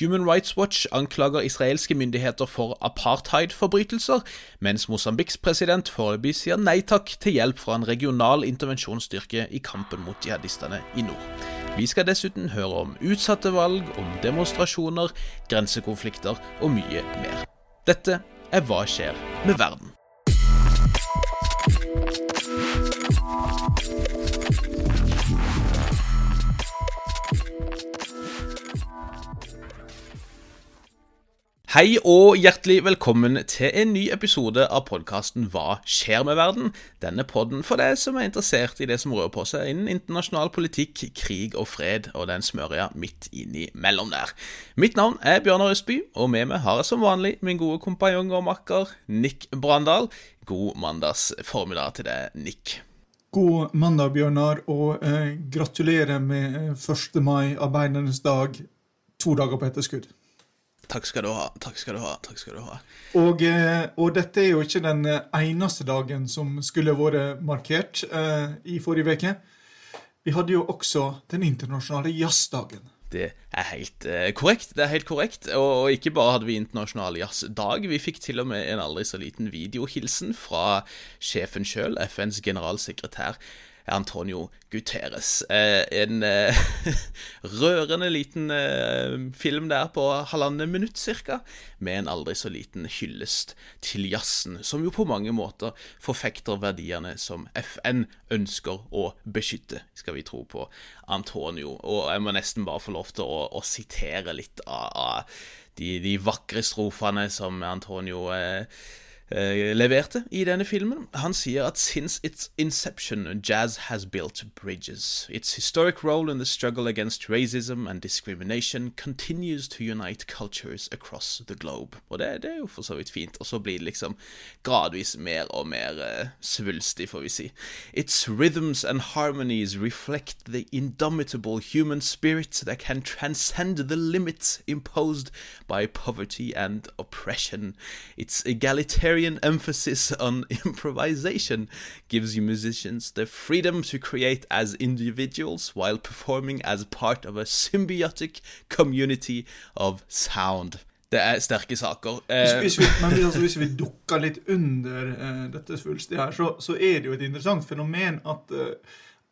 Human Rights Watch anklager israelske myndigheter for apartheid-forbrytelser, mens Mosambiks president foreløpig sier nei takk til hjelp fra en regional intervensjonsstyrke i kampen mot jihadistene i nord. Vi skal dessuten høre om utsatte valg, om demonstrasjoner, grensekonflikter og mye mer. Dette er Hva skjer med verden? Hei og hjertelig velkommen til en ny episode av podkasten Hva skjer med verden? Denne podden for deg som er interessert i det som rører på seg innen internasjonal politikk, krig og fred, og den smørja midt innimellom der. Mitt navn er Bjørnar Østby, og med meg har jeg som vanlig min gode kompanjong og makker Nick Brandal. God mandags formiddag til deg, Nick. God mandag, Bjørnar, og eh, gratulerer med 1. mai, arbeidernes dag, to dager på etterskudd. Takk skal du ha. takk skal du ha, takk skal du ha. Og, eh, og, dette er jo ikke den eneste dagen som skulle vært markert eh, i forrige uke. Vi hadde jo også den internasjonale jazzdagen. Det er helt eh, korrekt. det er helt korrekt. Og, og, ikke bare hadde vi internasjonal jazzdag, vi fikk til og med en aldri så liten videohilsen fra sjefen sjøl, FNs generalsekretær. Antonio Guterres. Eh, en eh, rørende liten eh, film der på halvannet minutt cirka, med en aldri så liten hyllest til jazzen, som jo på mange måter forfekter verdiene som FN ønsker å beskytte, skal vi tro på Antonio. Og jeg må nesten bare få lov til å, å sitere litt av, av de, de, vakre strofene som Antonio eh, leverte i denne filmen. Han sier at since its inception, jazz has built bridges. Its historic role in the struggle against racism and discrimination continues to unite cultures across the globe. Og det, det er jo for så vidt fint. Og så blir det liksom gradvis mer og mer uh, svulstig, får vi si. Its rhythms and harmonies reflect the indomitable human spirit that can transcend the limits imposed by poverty and oppression. Its egalitarian emphasis on improvisation gives musicians the freedom to create as individuals while performing as part of a symbiotic community of sound. Det er sterke saker. Eh, hvis, vi, men altså, hvis vi dukker litt under uh, dette svulstige her, så, så, er det jo et interessant fenomen at uh,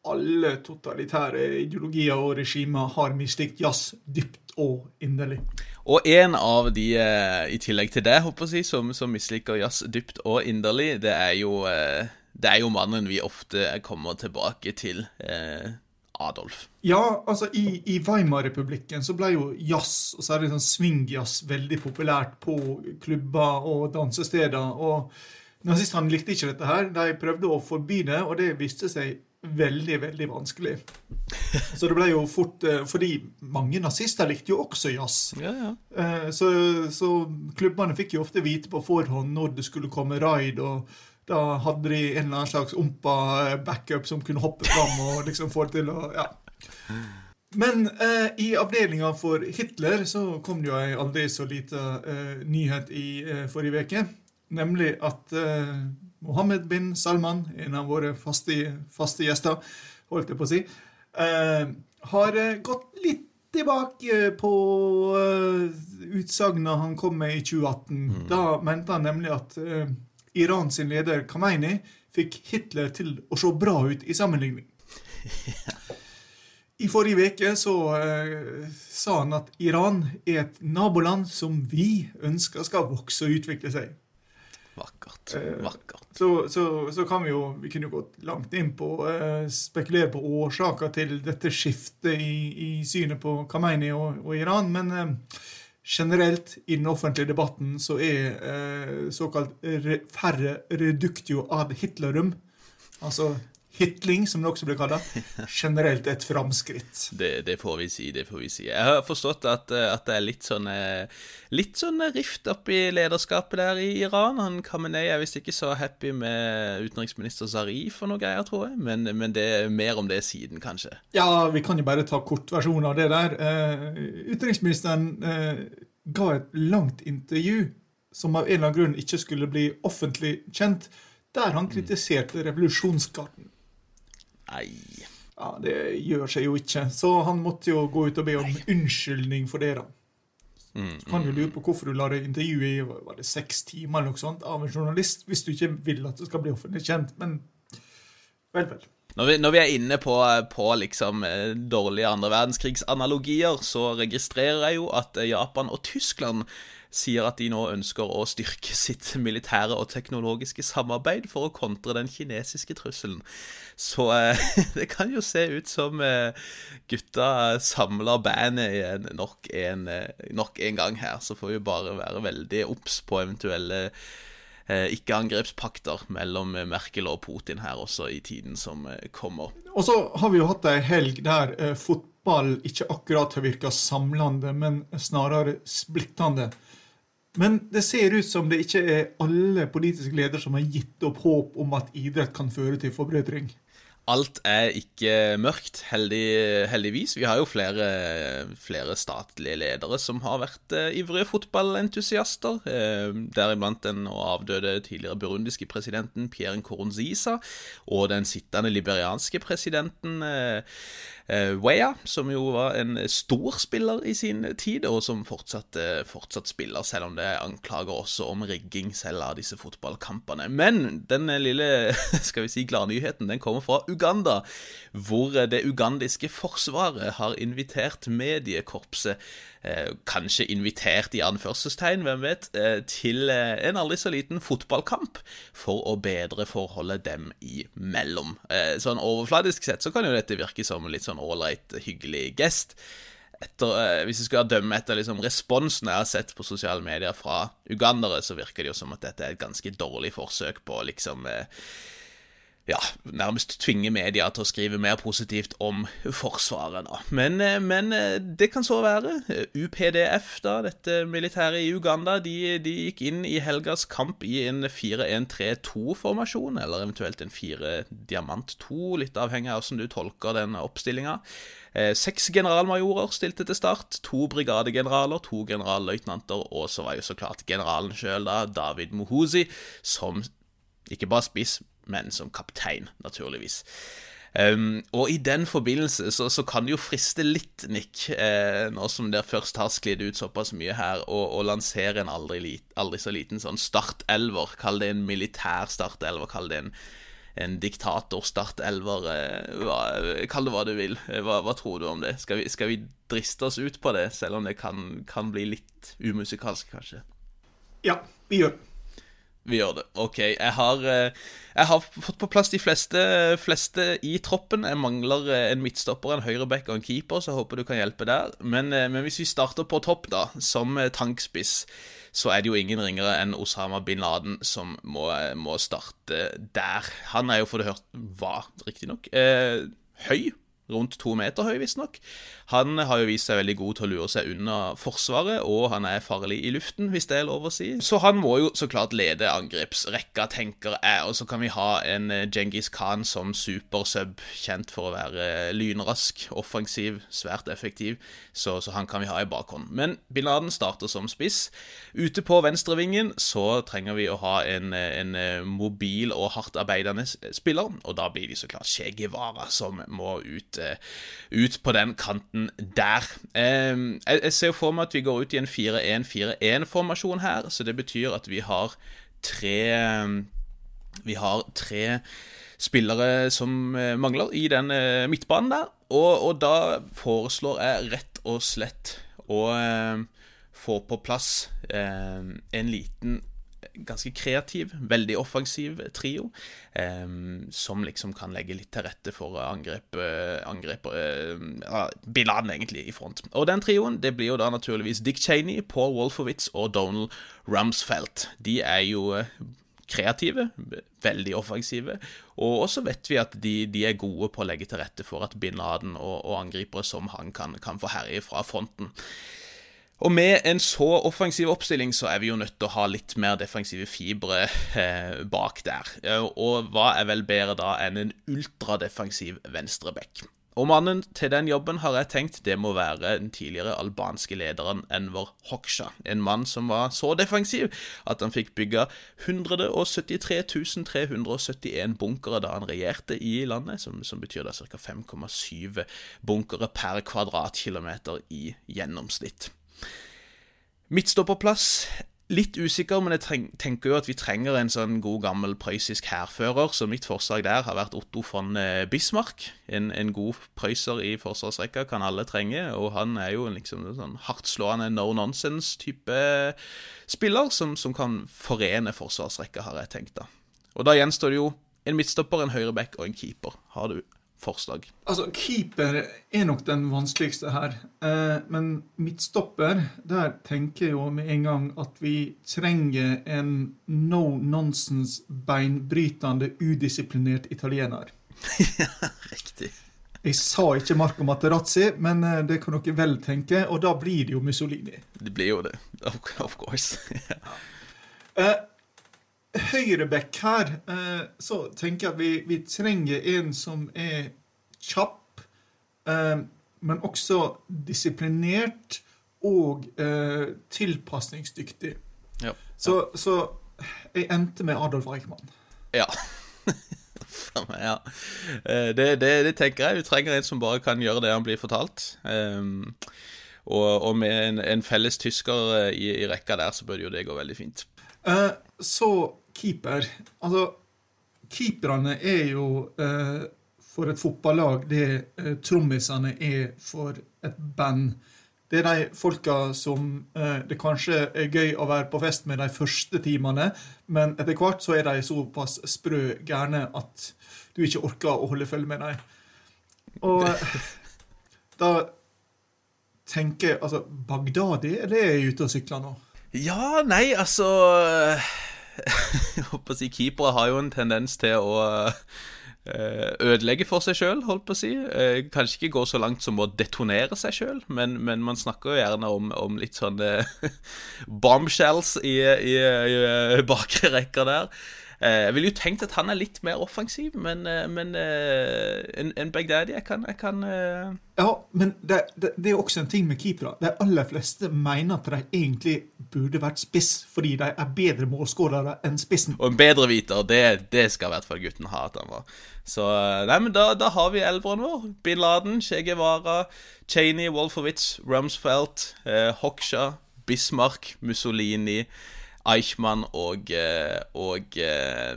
alle totalitære ideologier og regimer har mislikt jazz dypt og inderlig. Og en av de, eh, i tillegg til det, håper jeg, som, som misliker jazz dypt og inderlig, det er jo, eh, det er jo mannen vi ofte kommer tilbake til. Eh, Adolf. Ja, altså i, i Weimar-republikken så ble jo jazz, og særlig sånn swingjazz, veldig populært på klubber og dansesteder. Og nazistene likte ikke dette her. De prøvde å forby det, og det viste seg veldig, veldig vanskelig. Så det ble jo fort eh, Fordi mange nazister likte jo også jazz. Ja, ja. Eh, så, så, klubbene fikk jo ofte vite på forhånd når det skulle komme raid, og da hadde de en eller annen slags ompa eh, backup som kunne hoppe fram og liksom få det til å Ja. Men eh, i avdelinga for Hitler så kom det jo ei aldri så lita eh, nyhet i eh, forrige uke. Nemlig at Mohammed bin Salman, en av våre faste, faste gjester, holdt jeg på å si, eh, har eh, gått litt tilbake på uh, utsagna han kom med i 2018. Mm. Da mente han nemlig at uh, Irans leder Khamenei fikk Hitler til å se bra ut i sammenligning. I forrige uke så uh, sa han at Iran er et naboland som vi ønsker skal vokse og utvikle seg. Vakkert. Eh, Vakkert. Så, så, så, kan vi jo Vi kunne gått langt inn på uh, spekulere på årsaker til dette skiftet i, i synet på Khamenei og, og Iran, men uh, generelt i den offentlige debatten så er såkalt re, færre reductio ad Hitlerum, altså hitling, som det også blir kalt, generelt et framskritt. Det, det, får vi si, det får vi si. Jeg har forstått at, at det er litt sånn litt sånn rift opp i lederskapet der i Iran. Han Khamenei er visst ikke så happy med utenriksminister Zarif og noe greier, tror jeg. Men, men det er mer om det siden, kanskje. Ja, vi kan jo bare ta kortversjonen av det der. Uh, utenriksministeren uh, ga et langt intervju som av en eller annen grunn ikke skulle bli offentlig kjent, der han kritiserte revolusjonsgarden. Nei. Ja, Det gjør seg jo ikke. Så han måtte jo gå ut og be om unnskyldning for det. da. Så kan du lure på hvorfor du lar deg intervjue i var det seks timer eller noe sånt av en journalist, hvis du ikke vil at det skal bli offentlig kjent. Men vel, vel. Når vi, når vi, er inne på, på liksom eh, dårlige andre verdenskrigs-analogier, så registrerer jeg jo at eh, Japan og Tyskland sier at de nå ønsker å styrke sitt militære og teknologiske samarbeid for å kontre den kinesiske trusselen. Så eh, det kan jo se ut som eh, gutta samler bandet nok eh, nok en gang her. Så får vi bare være veldig obs på eventuelle Eh, ikke-angrepspakter mellom Merkel og Putin her også i tiden som eh, kommer. Og så har vi jo hatt ei helg der eh, fotball ikke akkurat har virka samlende, men snarere splittende. Men det ser ut som det ikke er alle politiske ledere som har gitt opp håp om at idrett kan føre til forbrødring. Alt er ikke mørkt, heldig, heldigvis. Vi har jo flere, flere, statlige ledere som har vært eh, ivrige fotballentusiaster. Eh, Deriblant den avdøde tidligere burundiske presidenten Pierre Nkurunziza og den sittende liberianske presidenten uh, uh, Weah, som jo var en stor spiller i sin tid, og som fortsatt, fortsatt spiller, selv om det er anklager også om rigging selv av disse fotballkampene. Men den lille skal vi si gladnyheten den kommer fra Uganda, hvor det ugandiske forsvaret har invitert mediekorpset eh, Kanskje invitert i anførselstegn, hvem vet, eh, til eh, en aldri så liten fotballkamp for å bedre forholdet dem imellom. Eh, sånn overfladisk sett så kan jo dette virke som litt sånn ålreit, hyggelig gest. Etter, eh, hvis jeg skal dømme etter liksom, responsen jeg har sett på sosiale medier fra ugandere, så virker det jo som at dette er et ganske dårlig forsøk på liksom eh, ja, nærmest tvinge media til å skrive mer positivt om Forsvaret. da. Men, eh, men eh, det kan så være. UPDF, da, dette militæret i Uganda, de, de gikk inn i helgas kamp i en 4-1-3-2-formasjon, eller eventuelt en 4-diamant-2, litt avhengig av hvordan du tolker den oppstillinga. Eh, seks generalmajorer stilte til start, to brigadegeneraler, to generalløytnanter, og så var jo så klart generalen sjøl, da, David Mohuzi, som ikke bare spiss, men som kaptein, naturligvis. Um, og i den forbindelse så, så, kan det jo friste litt, Nick, eh, nå som dere først har sklidd ut såpass mye her, å lansere en aldri, aldri, så liten sånn startelver. Kall det en militær startelver, kall det en, en diktator-startelver. Eh, kall det hva du vil. Eh, hva, hva tror du om det? Skal vi, skal vi, driste oss ut på det, selv om det kan, kan bli litt umusikalsk, kanskje? Ja, vi gjør det. Vi gjør det. OK. Jeg har, eh, jeg har fått på plass de fleste, fleste, i troppen. Jeg mangler eh, en midtstopper, en høyreback og en keeper, så jeg håper du kan hjelpe der. Men, eh, men, hvis vi starter på topp, da, som tankspiss, så er det jo ingen ringere enn Osama bin Laden som må, må starte der. Han er jo, for det hørt, var riktignok, eh, høy rundt to meter høy, visstnok. Han har jo vist seg veldig god til å lure seg unna Forsvaret, og han er farlig i luften, hvis det er lov å si. Så han må jo så klart lede angrepsrekka, tenker jeg. Og så kan vi ha en eh, Djengis Khan som supersub, kjent for å være lynrask, offensiv, svært effektiv. Så, så han kan vi ha i bakhånd. Men bin Laden starter som spiss. Ute på venstrevingen så trenger vi å ha en, en eh, mobil og hardt arbeidende spiller, og da blir de så klart Che Guevara som må ut Eh, ut på den kanten der. Jeg ser for meg at vi går ut i en 4-1-4-1-formasjon her, så det betyr at vi har tre Vi har tre spillere som eh, mangler i den eh, midtbanen der, og, og da foreslår jeg rett og slett å få på plass en liten ganske kreativ, veldig offensiv trio, eh, som liksom kan legge litt til rette for angrep, angrep eh, Bilan, egentlig, i front. Og den trioen det blir jo da naturligvis Dick Cheney, Paul Wolfowitz og Donald Rumsfelt. De er jo eh, kreative, veldig offensive, og også vet vi at de, de, er gode på å legge til rette for at bin Laden og, og angripere som han kan, kan få herje fra fronten. Og med en så offensiv oppstilling, så er vi jo nødt til å ha litt mer defensive fibre eh, bak der. Eh, og hva er vel bedre da enn en ultradefensiv venstreback? Og mannen til den jobben har jeg tenkt det må være den tidligere albanske lederen Enver Hoksha. En mann som var så defensiv at han fikk bygga 173 371 bunkere da han regjerte i landet, som, som betyr da ca. 5,7 bunkere per kvadratkilometer i gjennomsnitt. Midtstopperplass. Litt usikker, men jeg tenker jo at vi trenger en sånn god gammel prøyssisk hærfører, så mitt forslag der har vært Otto von eh, Bismarck. En, en god prøyser i forsvarsrekka kan alle trenge, og han er jo liksom en sånn hardtslående no nonsense-type spiller som, som, kan forene forsvarsrekka, har jeg tenkt da. Og da gjenstår det jo en midtstopper, en høyreback og en keeper. Har du forslag? Altså, Keeper er nok den vanskeligste her. Eh, men midtstopper, der tenker jeg jo med en gang at vi trenger en no nonsense, beinbrytende, udisiplinert italiener. ja, riktig. Jeg sa ikke Marco Materazzi, men eh, det kan dere vel tenke, og da blir det jo Mussolini. Det blir jo det, of course. eh, høyreback her, eh, så tenker jeg at vi, vi, trenger en som er kjapp, eh, men også disiplinert og eh, tilpasningsdyktig. Ja. Så, så, jeg endte med Adolf Eichmann. Ja. ja. Det, det, det, tenker jeg. Du trenger en som bare kan gjøre det han blir fortalt. Og, og, med en, en felles tysker i, i, rekka der, så bør jo det gå veldig fint. Så keeper Altså, keeperne er jo eh, for et fotballag det eh, trommisene er for et band. Det er de folka som eh, det kanskje er gøy å være på fest med de første timene, men etter hvert så er de såpass sprø gærne at du ikke orker å holde følge med dem. Og da tenker jeg Altså, Bagdadi, eller er jeg ute og sykler nå? Ja, nei, altså jeg håper å si Keepere har jo en tendens til å eh, ødelegge for seg sjøl, holdt på å si. Eh, kanskje ikke gå så langt som å detonere seg sjøl, men, men, man snakker jo gjerne om, om litt sånne bombshells i, i, i bakre rekka der. Eh, jeg ville jo tenkt at han er litt mer offensiv, men, eh, men eh, en, en Bagdadi jeg kan, jeg kan Ja, men det, det, det, er også en ting med keepere. De aller fleste mener at de egentlig burde vært spiss, fordi de er bedre målskårere enn spissen. Og en bedre hviter, det, det skal i hvert fall gutten ha at han var. Så nei, men da, da har vi elveren vår. Bin Laden, Che Guevara, Cheney, Wolfowitz, Rumsfeld, eh, Hoksha, Bismarck, Mussolini. Eichmann og, eh, og eh,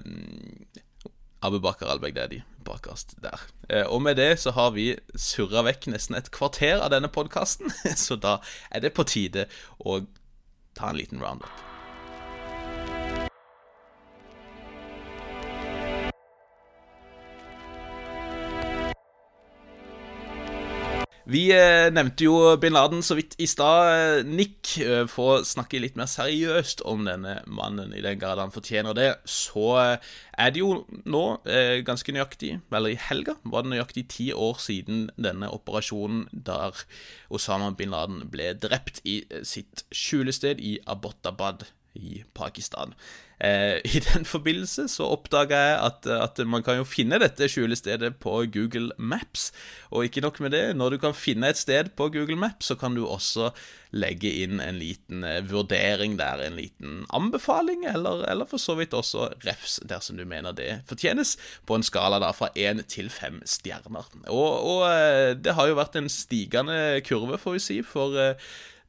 Abu Bakar al-Baghdadi bakerst der. Eh, og med det så har vi surra vekk nesten et kvarter av denne podkasten, så da er det på tide å ta en liten roundup. Vi eh, nevnte jo bin Laden så vidt i stad. Eh, Nick, eh, for å snakke litt mer seriøst om denne mannen, i den grad han fortjener det, så er det jo nå, ganske nøyaktig, eller i helga, var det nøyaktig ti år siden denne operasjonen der Osama bin Laden ble drept i sitt skjulested i Abbottabad i Pakistan. Eh, I den forbindelse så oppdaga jeg at, at, man kan jo finne dette skjulestedet på Google Maps. Og ikke nok med det, når du kan finne et sted på Google Maps, så kan du også legge inn en liten eh, vurdering der, en liten anbefaling, eller, eller for så vidt også refs, dersom du mener det fortjenes, på en skala da fra én til fem stjerner. Og, og, eh, det har jo vært en stigende kurve, får vi si, for eh,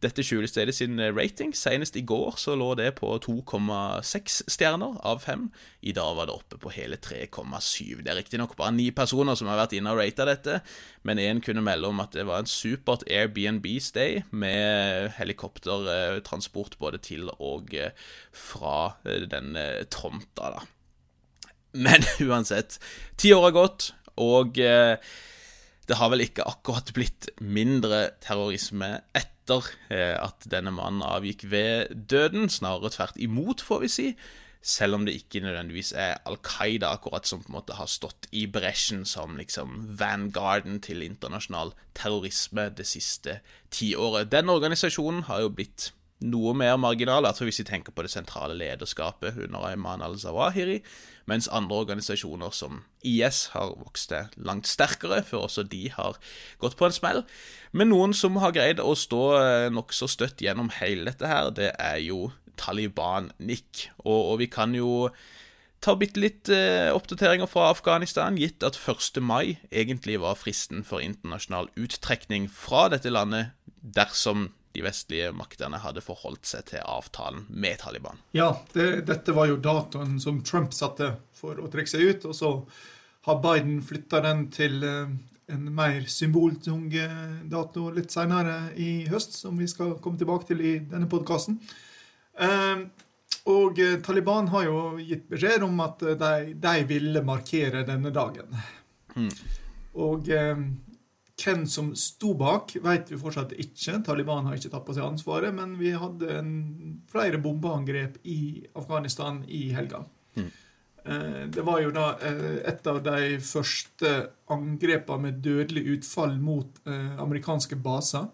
dette skjulestedet sin eh, rating. Senest i går så lå det på 2,6 stjerner av 5. I dag var det oppe på hele 3,7. Det er riktignok bare ni personer som har vært inne og rata dette, men én kunne melde om at det var en supert Airbnb-stay med helikoptertransport både til og eh, fra eh, den tomta, da. Men uansett, ti år har gått, og det har vel ikke akkurat blitt mindre terrorisme etter eh, at denne mannen avgikk ved døden. Snarere tvert imot, får vi si. Selv om det ikke nødvendigvis er Al Qaida akkurat som på en måte har stått i bresjen som liksom vanguarden til internasjonal terrorisme det siste tiåret. Den organisasjonen har jo blitt noe mer marginal, altså hvis vi tenker på det sentrale lederskapet under Ayman al-Zawahiri, mens andre organisasjoner som IS har vokst til langt sterkere, før også de har gått på en smell. Men noen som har greid å stå eh, nokså støtt gjennom hele dette her, det er jo Taliban-Nick. Og, og, vi kan jo ta bitte litt eh, oppdateringer fra Afghanistan, gitt at 1. mai egentlig var fristen for internasjonal uttrekning fra dette landet dersom de vestlige maktene hadde forholdt seg til avtalen med Taliban. Ja, det, dette var jo datoen som Trump satte for å trekke seg ut. Og så har Biden flytta den til eh, en mer symboltung dato litt seinere i høst, som vi skal komme tilbake til i denne podkasten. Og Taliban har jo gitt beskjed om at de, de ville markere denne dagen. Mm. Og eh, hvem som sto bak, vet vi fortsatt ikke. Taliban har ikke tatt på seg ansvaret, men vi hadde en, flere bombeangrep i Afghanistan i helga. Mm. Eh, det var jo da eh, et av de første angrepene med dødelig utfall mot eh, amerikanske baser.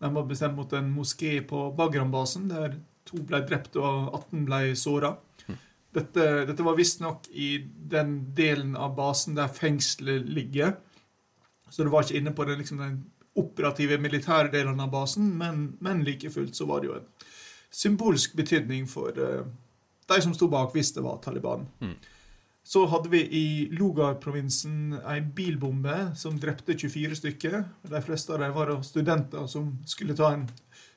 De var bestemt mot en moské på Bagram-basen, der to ble drept og 18 ble såra. Dette, dette var visstnok i den delen av basen der fengselet ligger. Så det var ikke inne på den, liksom, den operative militære delen av basen, men, men like fullt så var det jo en symbolsk betydning for uh, de som sto bak, hvis det var Taliban. Mm. Så hadde vi i Lugar-provinsen ei bilbombe som drepte 24 stykker. De fleste av dem var studenter som skulle ta en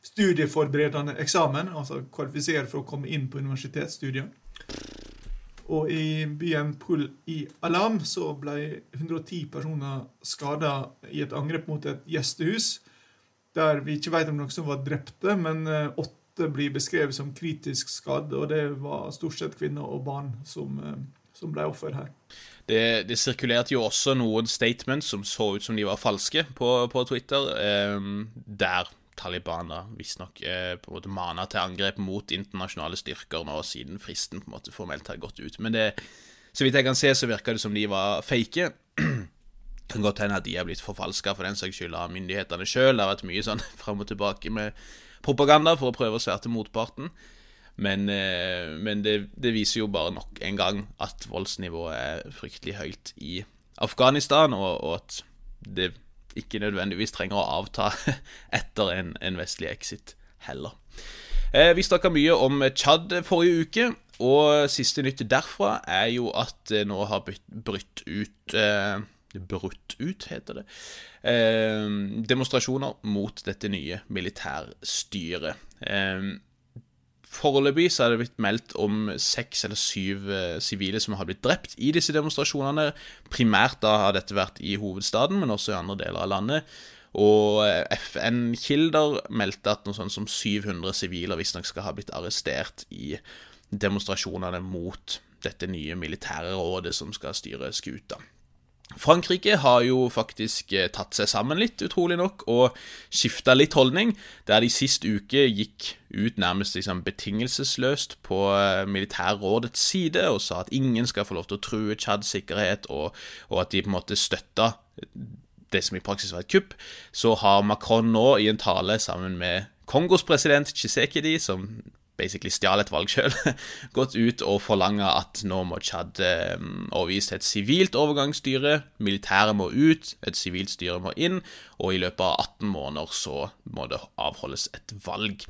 studieforberedende eksamen, altså kvalifisere for å komme inn på universitetsstudier. Og i byen Pul i Alam så ble 110 personer skada i et angrep mot et gjestehus, der vi ikke vet om noen som var drepte, men eh, åtte blir beskrevet som kritisk skadd, og det var stort sett kvinner og barn som, eh, som ble offer her. Det, det, sirkulerte jo også noen statements som så ut som de var falske, på, på Twitter, eh, der Taliban da visstnok eh, på en måte mana til angrep mot internasjonale styrker nå siden fristen på en måte formelt har gått ut. Men det, så vidt jeg kan se, så virker det som de var fake. kan godt hende at de har blitt forfalska for den saks skyld av myndighetene sjøl. Det har vært mye sånn fram og tilbake med propaganda for å prøve å sverte motparten. Men, eh, men det, det, viser jo bare nok en gang at voldsnivået er fryktelig høyt i Afghanistan, og, og at det ikke nødvendigvis trenger å avta etter en, en vestlig exit heller. Eh, vi snakka mye om Tsjad forrige uke, og siste nytt derfra er jo at det nå har brutt ut eh, Brutt ut, heter det. Eh, demonstrasjoner mot dette nye militærstyret. Eh, Foreløpig så er det blitt meldt om seks eller syv eh, sivile som har blitt drept i disse demonstrasjonene. Primært da har dette vært i hovedstaden, men også i andre deler av landet. Og eh, FN-kilder meldte at noe sånt som 700 sivile visstnok skal ha blitt arrestert i demonstrasjonene mot dette nye militære rådet som skal styre skuta. Frankrike har jo faktisk eh, tatt seg sammen litt, utrolig nok, og skifta litt holdning, der de sist uke gikk ut nærmest liksom betingelsesløst på eh, militærrådets side og sa at ingen skal få lov til å true Tsjads sikkerhet, og, og, at de på en måte støtta det som i praksis var et kupp, så har Macron nå i en tale sammen med Kongos president Tshisekedi, som basically stjal et valg sjøl, gått ut og forlanga at nå må Tsjad eh, overgis et sivilt overgangsstyre. Militæret må ut, et sivilt styre må inn, og i løpet av 18 måneder så må det avholdes et valg.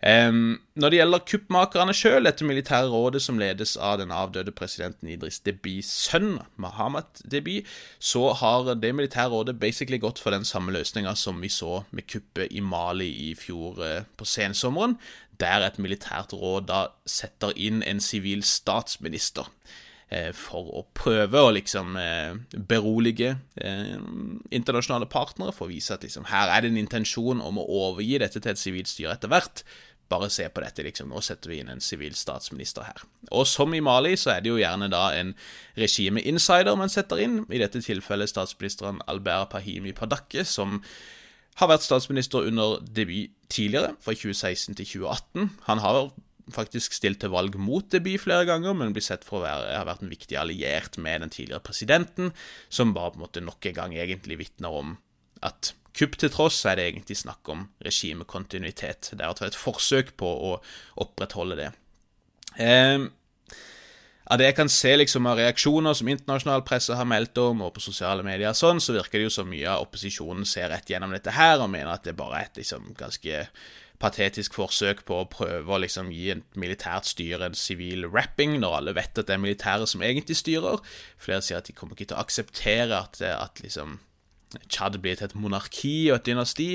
Um, når det gjelder kuppmakerne sjøl, dette militære rådet som ledes av den avdøde presidenten Idris Debys sønn, Mahamat Deby, så har det militære rådet basically gått for den samme løsninga som vi så med kuppet i Mali i fjor uh, på sensommeren, der et militært råd da setter inn en sivil statsminister eh, for å prøve å liksom eh, berolige internasjonale partnere, for å vise at liksom, her er det en intensjon om å overgi dette til et sivilt styre etter hvert. Bare se på dette, liksom. Nå setter vi inn en sivil statsminister her. Og som i Mali, så er det jo gjerne da en regime-insider man setter inn. I dette tilfellet statsministeren Albert Pahimi Padakke, som har vært statsminister under debut tidligere, fra 2016 til 2018. Han har faktisk stilt til valg mot debut flere ganger, men blir sett for å være, ha vært en viktig alliert med den tidligere presidenten, som bare på en måte nok en gang egentlig vitner om at kupp til tross, er det egentlig snakk om regimekontinuitet. Det er et forsøk på å opprettholde det. Eh, av det jeg kan se liksom av reaksjoner som internasjonal presse har meldt om, og på sosiale medier, sånn, så virker det jo som mye av opposisjonen ser rett gjennom dette her, og mener at det bare er et liksom, ganske patetisk forsøk på å prøve å liksom, gi et militært styre en sivil rapping, når alle vet at det er militæret som egentlig styrer. Flere sier at de kommer ikke til å akseptere at, at liksom Tsjad blir til et monarki og et dynasti.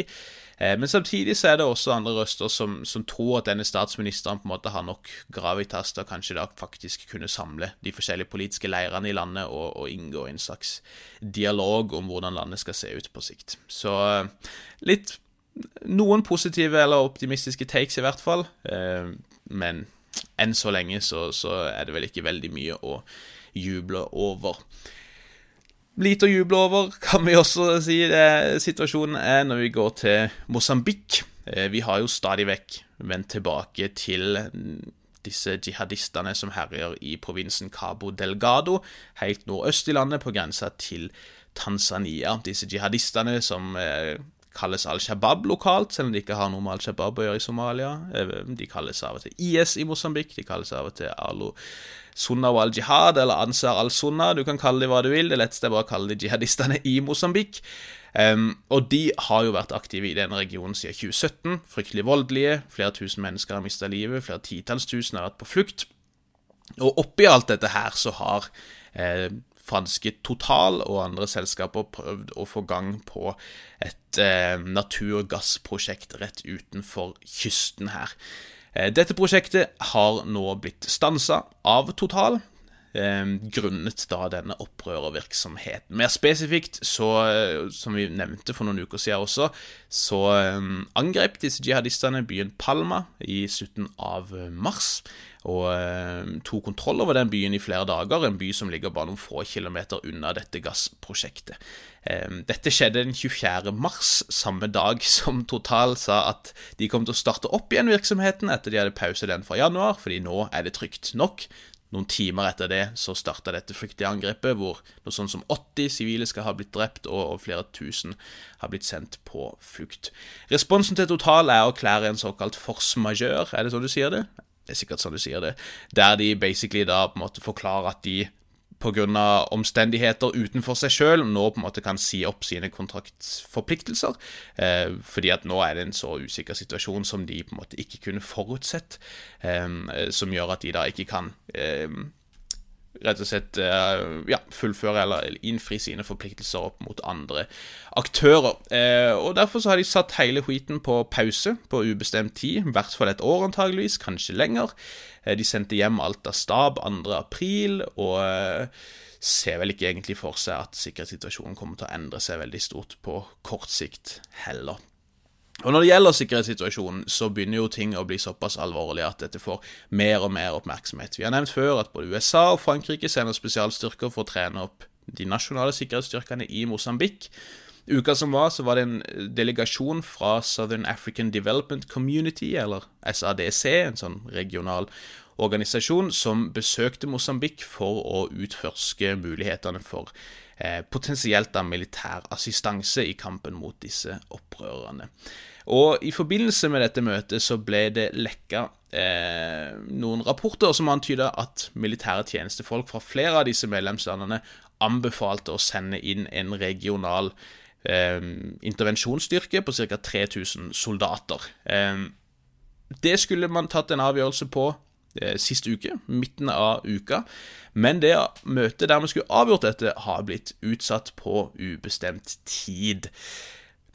Eh, men samtidig så er det også andre røster som, som, tror at denne statsministeren på en måte har nok gravitas til å kanskje da faktisk kunne samle de forskjellige politiske leirene i landet og, og inngå en slags dialog om hvordan landet skal se ut på sikt. Så eh, litt Noen positive eller optimistiske takes, i hvert fall. Eh, men enn så lenge så, så er det vel ikke veldig mye å juble over. Lite å juble over, kan vi også si det situasjonen er når vi går til Mosambik. Eh, vi har jo stadig vekk vendt tilbake til disse jihadistene som herjer i provinsen Cabo Delgado, helt nordøst i landet, på grensa til Tanzania. Disse jihadistene som eh, kalles Al Shabaab lokalt, selv om de ikke har noe med Al Shabaab å gjøre i Somalia. Eh, de kalles av og til IS i Mosambik, de kalles av og til Alo Sunna al-Jihad, eller Ansar al-Sunna, du kan kalle dem hva du vil. Det letteste er bare å kalle de jihadistene i Mosambik. Um, og de har jo vært aktive i denne regionen siden 2017. Fryktelig voldelige. Flere tusen mennesker har mista livet. Flere titalls tusen har vært på flukt. Og oppi alt dette her så har eh, franske Total og andre selskaper prøvd å få gang på et eh, naturgassprosjekt rett utenfor kysten her. Eh, dette prosjektet har nå blitt stansa av Total, grunnet da denne opprørervirksomheten. Mer spesifikt, så, eh, som vi nevnte for noen uker siden også, så angrep disse jihadistene byen Palma i slutten av mars og eh, tok kontroll over den byen i flere dager, en by som ligger bare noen få kilometer unna dette gassprosjektet. Eh, dette skjedde den 24. mars, samme dag som Total sa at de kom til å starte opp igjen virksomheten etter de hadde pause den fra januar, fordi nå er det trygt nok. Noen timer etter det så starta dette fryktelige angrepet, hvor noe sånn som 80 sivile skal ha blitt drept, og, flere tusen har blitt sendt på flukt. Responsen til Total er å erklære en såkalt force majeure, er det sånn du sier det? Det er sikkert sånn du sier det. Der de basically da på en måte forklarer at de pga. omstendigheter utenfor seg sjøl nå på en måte kan si opp sine kontraktforpliktelser. Eh, fordi at nå er det en så usikker situasjon som de på en måte ikke kunne forutsett. Eh, som gjør at de da ikke kan eh, rett og slett eh, ja, fullføre eller innfri sine forpliktelser opp mot andre aktører. Eh, og Derfor så har de satt hele skiten på pause på ubestemt tid, i hvert fall et år antageligvis, kanskje lenger. Eh, de sendte hjem alt av stab 2.4, og ser vel ikke egentlig for seg at sikkerhetssituasjonen kommer til å endre seg veldig stort på kort sikt heller. Og Når det gjelder sikkerhetssituasjonen, så begynner jo ting å bli såpass alvorlige at dette får mer og mer oppmerksomhet. Vi har nevnt før at både USA og Frankrike sender spesialstyrker for å trene opp de nasjonale sikkerhetsstyrkene i Mosambik. Uka som var, så var det en delegasjon fra Southern African Development Community, eller SADC, en sånn regional organisasjon, som besøkte Mosambik for å utforske mulighetene for potensielt da militær assistanse i kampen mot disse opprørerne. Og I forbindelse med dette møtet så ble det lekka eh, noen rapporter som antyda at militære tjenestefolk fra flere av disse medlemslandene anbefalte å sende inn en regional eh, intervensjonsstyrke på ca. 3000 soldater. Eh, det skulle man tatt en avgjørelse på eh, sist uke, midten av uka. Men det møtet der vi skulle avgjort dette, har blitt utsatt på ubestemt tid.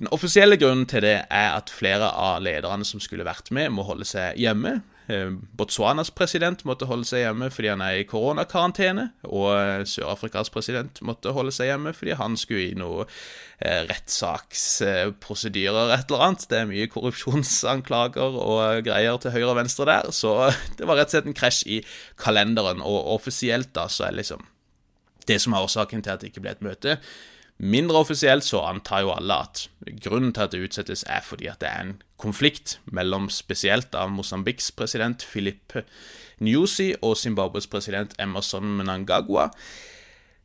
Den offisielle grunnen til det er at flere av lederne som skulle vært med, må holde seg hjemme. Eh, Botswanas president måtte holde seg hjemme fordi han er i koronakarantene. Og eh, Sør-Afrikas president måtte holde seg hjemme fordi han skulle i noe eh, rettssaksprosedyrer, et eller annet. Det er mye korrupsjonsanklager og greier til høyre og venstre der. Så det var rett og slett en krasj i kalenderen. Og offisielt da så er liksom det som er årsaken til at det ikke ble et møte, Mindre offisielt så antar jo alle at grunnen til at det utsettes, er fordi at det er en konflikt mellom spesielt av Mosambiks president Philip Nyusi og Zimbabwes president Emerson Mnangagwa,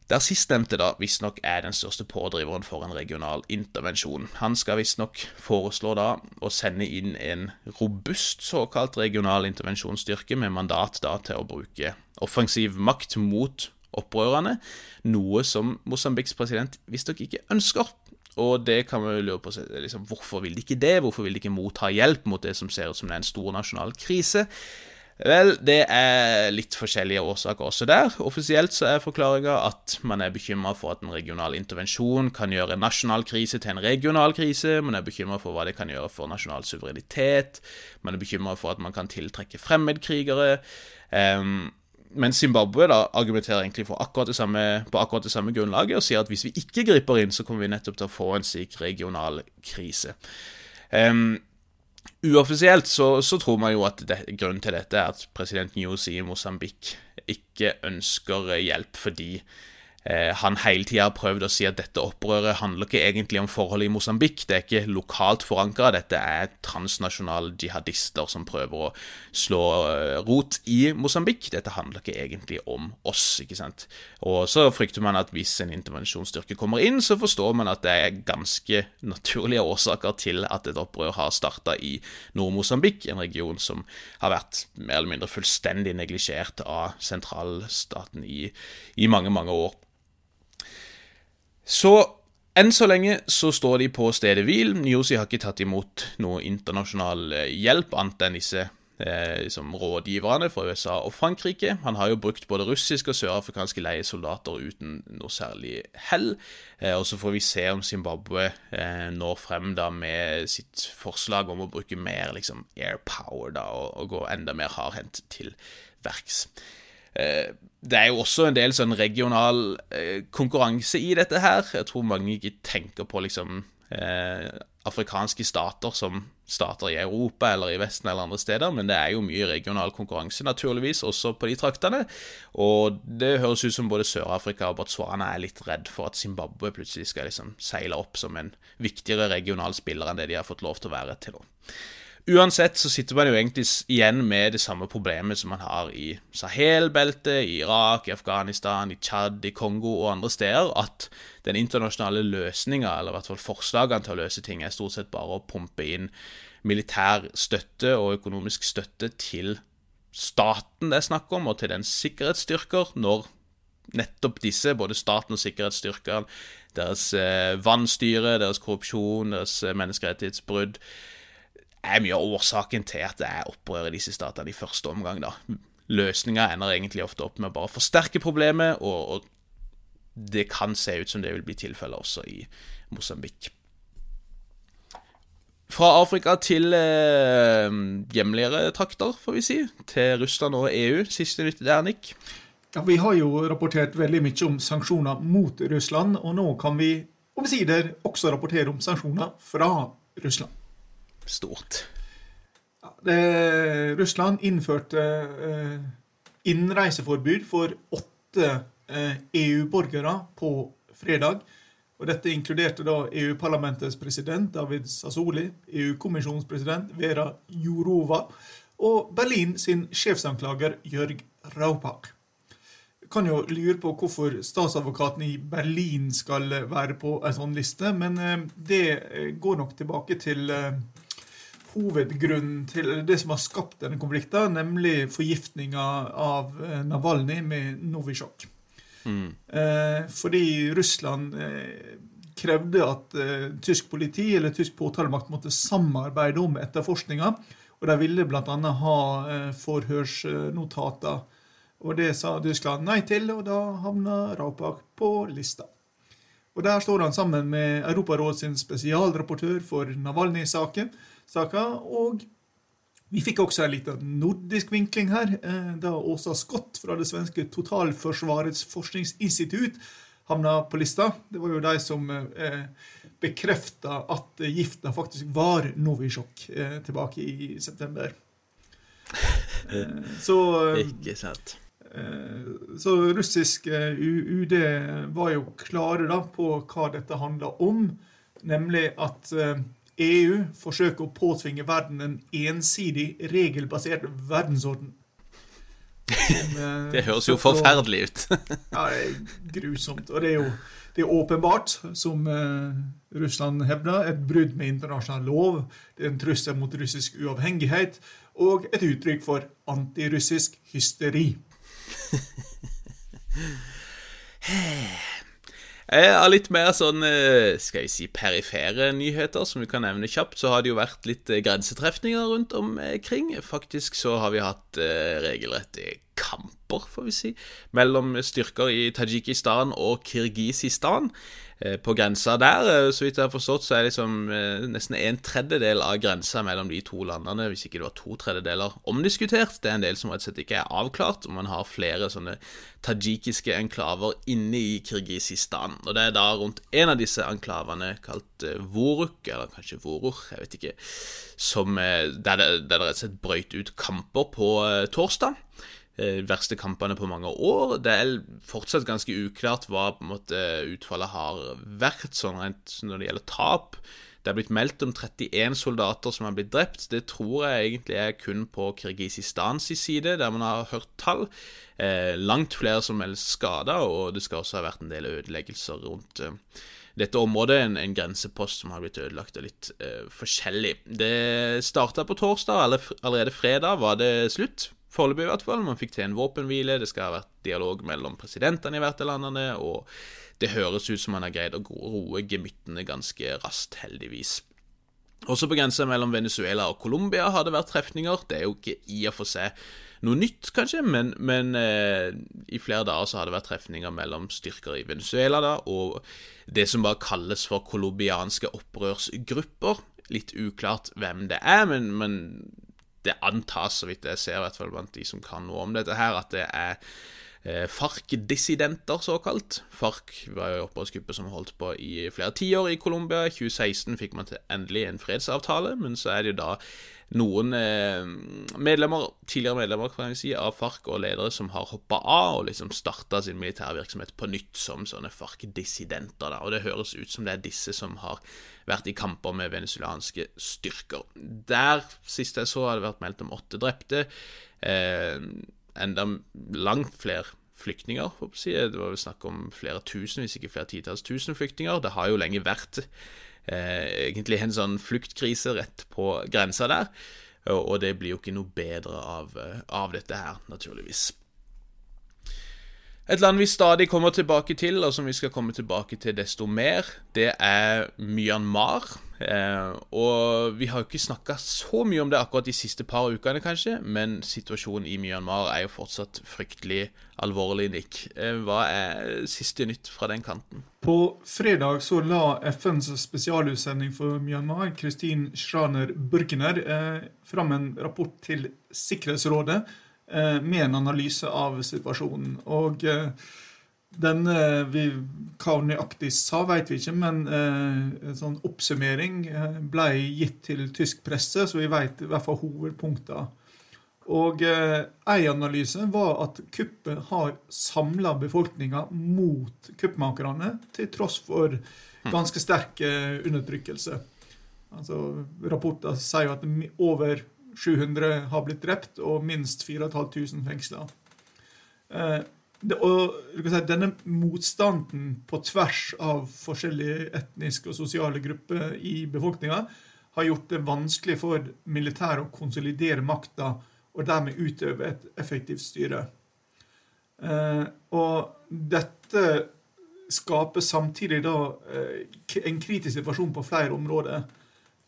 der sistnevnte da visstnok er den største pådriveren for en regional intervensjon. Han skal visstnok foreslå da å sende inn en robust såkalt regional intervensjonsstyrke med mandat da til å bruke offensiv makt mot opprørende, noe som Mosambiks president visstnok ikke ønsker. Og det kan man jo lure på liksom, Hvorfor vil de ikke det? Hvorfor vil de ikke motta hjelp mot det som ser ut som det er en stor nasjonal krise? Vel, det er litt forskjellige årsaker også der. Offisielt så er forklaringa at man er bekymra for at en regional intervensjon kan gjøre en nasjonal krise til en regional krise. Man er bekymra for hva det kan gjøre for nasjonal suverenitet. Man er bekymra for at man kan tiltrekke fremmedkrigere. Um, men Zimbabwe da argumenterer egentlig akkurat samme, på akkurat det samme grunnlaget og sier at hvis vi ikke griper inn, så kommer vi nettopp til å få en slik regional krise. Um, Uoffisielt så, så, tror man jo at det, grunnen til dette er at president Newsy i Mosambik ikke ønsker hjelp fordi han hele tida har prøvd å si at dette opprøret handler ikke egentlig om forholdet i Mosambik. Det er ikke lokalt forankra, dette er transnasjonale jihadister som prøver å slå eh, rot i Mosambik. Dette handler ikke egentlig om oss, ikke sant. Og så frykter man at hvis en intervensjonsstyrke kommer inn, så forstår man at det er ganske naturlige årsaker til at et opprør har starta i Nord-Mosambik, en region som har vært mer eller mindre fullstendig neglisjert av sentralstaten i, i mange, mange år. Så enn så lenge så står de på stedet hvil. Nyosi har ikke tatt imot noe internasjonal eh, hjelp, annet enn disse eh, liksom rådgiverne fra USA og Frankrike. Han har jo brukt både russiske og sørafrikanske leiesoldater uten noe særlig hell. Eh, og så får vi se om Zimbabwe eh, når frem da med sitt forslag om å bruke mer liksom air og, og gå enda mer hardhendt til verks. Eh, det er jo også en del sånn regional eh, konkurranse i dette her. Jeg tror mange ikke tenker på liksom eh, afrikanske stater som stater i Europa eller i Vesten eller andre steder, men det er jo mye regional konkurranse, naturligvis, også på de traktene. Og det høres ut som både Sør-Afrika og Botswana er litt redd for at Zimbabwe plutselig skal liksom seile opp som en viktigere regional spiller enn det de har fått lov til å være til nå. Uansett så sitter man jo egentlig igjen med det samme problemet som man har i Sahel-beltet, i Irak, i Afghanistan, i Tsjad, i Kongo og andre steder, at den internasjonale løsninga, eller i hvert fall forslagene til å løse ting, er stort sett bare å pumpe inn militær støtte og økonomisk støtte til staten det er snakk om, og til dens sikkerhetsstyrker, når nettopp disse, både staten og sikkerhetsstyrkene, deres eh, vannstyre, deres korrupsjon, deres eh, menneskerettighetsbrudd, er mye av årsaken til at det er opprør i disse statene i første omgang. da. Løsninga ender egentlig ofte opp med å bare forsterke problemet, og, og, det kan se ut som det vil bli tilfellet også i Mosambik. Fra Afrika til eh, hjemligere trakter, får vi si. Til Russland og EU. Siste nytt der, Nick? Ja, Vi har jo rapportert veldig mye om sanksjoner mot Russland, og nå kan vi omsider også rapportere om sanksjoner fra Russland stort. Det, Russland innførte eh, innreiseforbud for åtte eh, EU-borgere på fredag. Og Dette inkluderte da EU-parlamentets president David Sassoli, EU-kommisjonens president Vera Jourova og Berlin sin sjefsanklager Jørg Raupak. Kan jo lure på hvorfor statsadvokaten i Berlin skal være på en sånn liste, men eh, det går nok tilbake til hovedgrunnen til det som har skapt denne konflikten, nemlig forgiftninga av eh, Navalny med Novisjok. Mm. Eh, fordi Russland eh, krevde at tysk politi eller tysk påtalemakt måtte samarbeide om etterforskninga. Og de ville bl.a. ha forhørsnotater. Og det sa Tyskland nei til, og da havna Rapak på lista. Og Der står han sammen med Europarådets spesialrapportør for Navalny-saken saka. Og vi fikk også en liten nordisk vinkling her, eh, da Åsa Scott fra det svenske Totalforsvarets forskningsinstitutt havna på lista. Det var jo de som eh, bekrefta at gifta faktisk var Novisjok eh, tilbake i september. Så Ikke sant. Så russisk UD var jo klare da på hva dette handla om, nemlig at EU forsøker å påtvinge verden en ensidig, regelbasert verdensorden. Som, eh, det høres jo forferdelig ut. ja, det er grusomt. Og det er jo det er åpenbart, som eh, Russland hevder, et brudd med internasjonal lov. Det er en trussel mot russisk uavhengighet og et uttrykk for antirussisk hysteri. Av litt mer sånn, eh, skal vi si, perifere nyheter, som vi kan nevne kjapt, så har det jo vært litt eh, grensetrefninger rundt omkring. Faktisk så har vi hatt eh, regelrette kamper, får vi si, mellom styrker i Tadsjikistan og Kirgisistan. Eh, på grensa der. Eh, så vidt jeg har forstått, så er liksom eh, nesten en tredjedel av grensa mellom de to landene, hvis ikke det var to tredjedeler, omdiskutert. Det er en del som rett og slett ikke er avklart, og man har flere sånne tadsjikiske enklaver inne i Kirgisistan. Og det er da rundt en av disse enklavene, kalt Voruk, eller kanskje Vorur, jeg vet ikke, som, der, det, der det rett og slett brøyt ut kamper på torsdag. Eh, verste kampene på mange år. Det er fortsatt ganske uklart hva på en måte utfallet har vært, sånn rent når det gjelder tap. Det er blitt meldt om 31 soldater som har blitt drept. Det tror jeg egentlig er kun på Kirgisistans side, der man har hørt tall. Eh, langt flere som er skada, og det skal også ha vært en del ødeleggelser rundt eh, dette området. En, en, grensepost som har blitt ødelagt og litt eh, forskjellig. Det starta på torsdag, eller allerede fredag var det slutt. Foreløpig, i hvert fall. Man fikk til en våpenhvile, det skal ha vært dialog mellom presidentene i hvert av landene, og det høres ut som man har greid å roe gemyttene ganske raskt, heldigvis. Også på grensa mellom Venezuela og Colombia har det vært trefninger. Det er jo ikke i og for seg noe nytt, kanskje, men, men eh, i flere dager så har det vært trefninger mellom styrker i Venezuela da, og det som bare kalles for colombianske opprørsgrupper. Litt uklart hvem det er, men, men det antas, så vidt jeg ser, i hvert fall blant de som kan noe om dette her, at det er eh, FARC-dissidenter, såkalt. FARC var jo opprørsgruppe som holdt på i flere tiår i Colombia. I 2016 fikk man til endelig en fredsavtale, men så er det jo da noen eh, medlemmer, tidligere medlemmer kan jeg si, av FARC og ledere som har hoppa av og liksom starta sin militærvirksomhet på nytt som sånne FARC-dissidenter. Og det høres ut som det er disse som har vært i kamper med venezuelanske styrker. Der, sist jeg så, har det vært meldt om åtte drepte. Eh, enda langt flere flyktninger. Det var vel snakk om flere tusen, hvis ikke flere titalls tusen flyktninger. Det har jo lenge vært egentlig en sånn fluktkrise rett på grensa der. Og, og det blir jo ikke noe bedre av, eh, av dette her, naturligvis. Et land vi stadig kommer tilbake til, og som vi skal komme tilbake til desto mer, det er Myanmar. Eh, og vi har jo ikke snakka så mye om det akkurat de siste par ukene, kanskje, men situasjonen i Myanmar er jo fortsatt fryktelig alvorlig, Nick. Eh, hva er siste nytt fra den kanten? På fredag så la FNs spesialutsending for Myanmar, Kristin Schraner Burkener, eh, fram en rapport til Sikkerhetsrådet med en analyse av situasjonen. Og eh, den vi, Hva hun nøyaktig sa, vet vi ikke, men eh, en sånn oppsummering ble gitt til tysk presse, så vi vet i hvert fall hovedpunktene. Og eh, En analyse var at kuppet har samla befolkninga mot kuppmakerne, til tross for ganske sterk undertrykkelse. Altså, Rapporter sier jo at over 700 har blitt drept og minst 4500 fengsla. Eh, denne motstanden på tvers av forskjellige etniske og sosiale grupper i befolkninga har gjort det vanskelig for militæret å konsolidere makta og dermed utøve et effektivt styre. Eh, og dette skaper samtidig da eh, en kritisk situasjon på flere områder.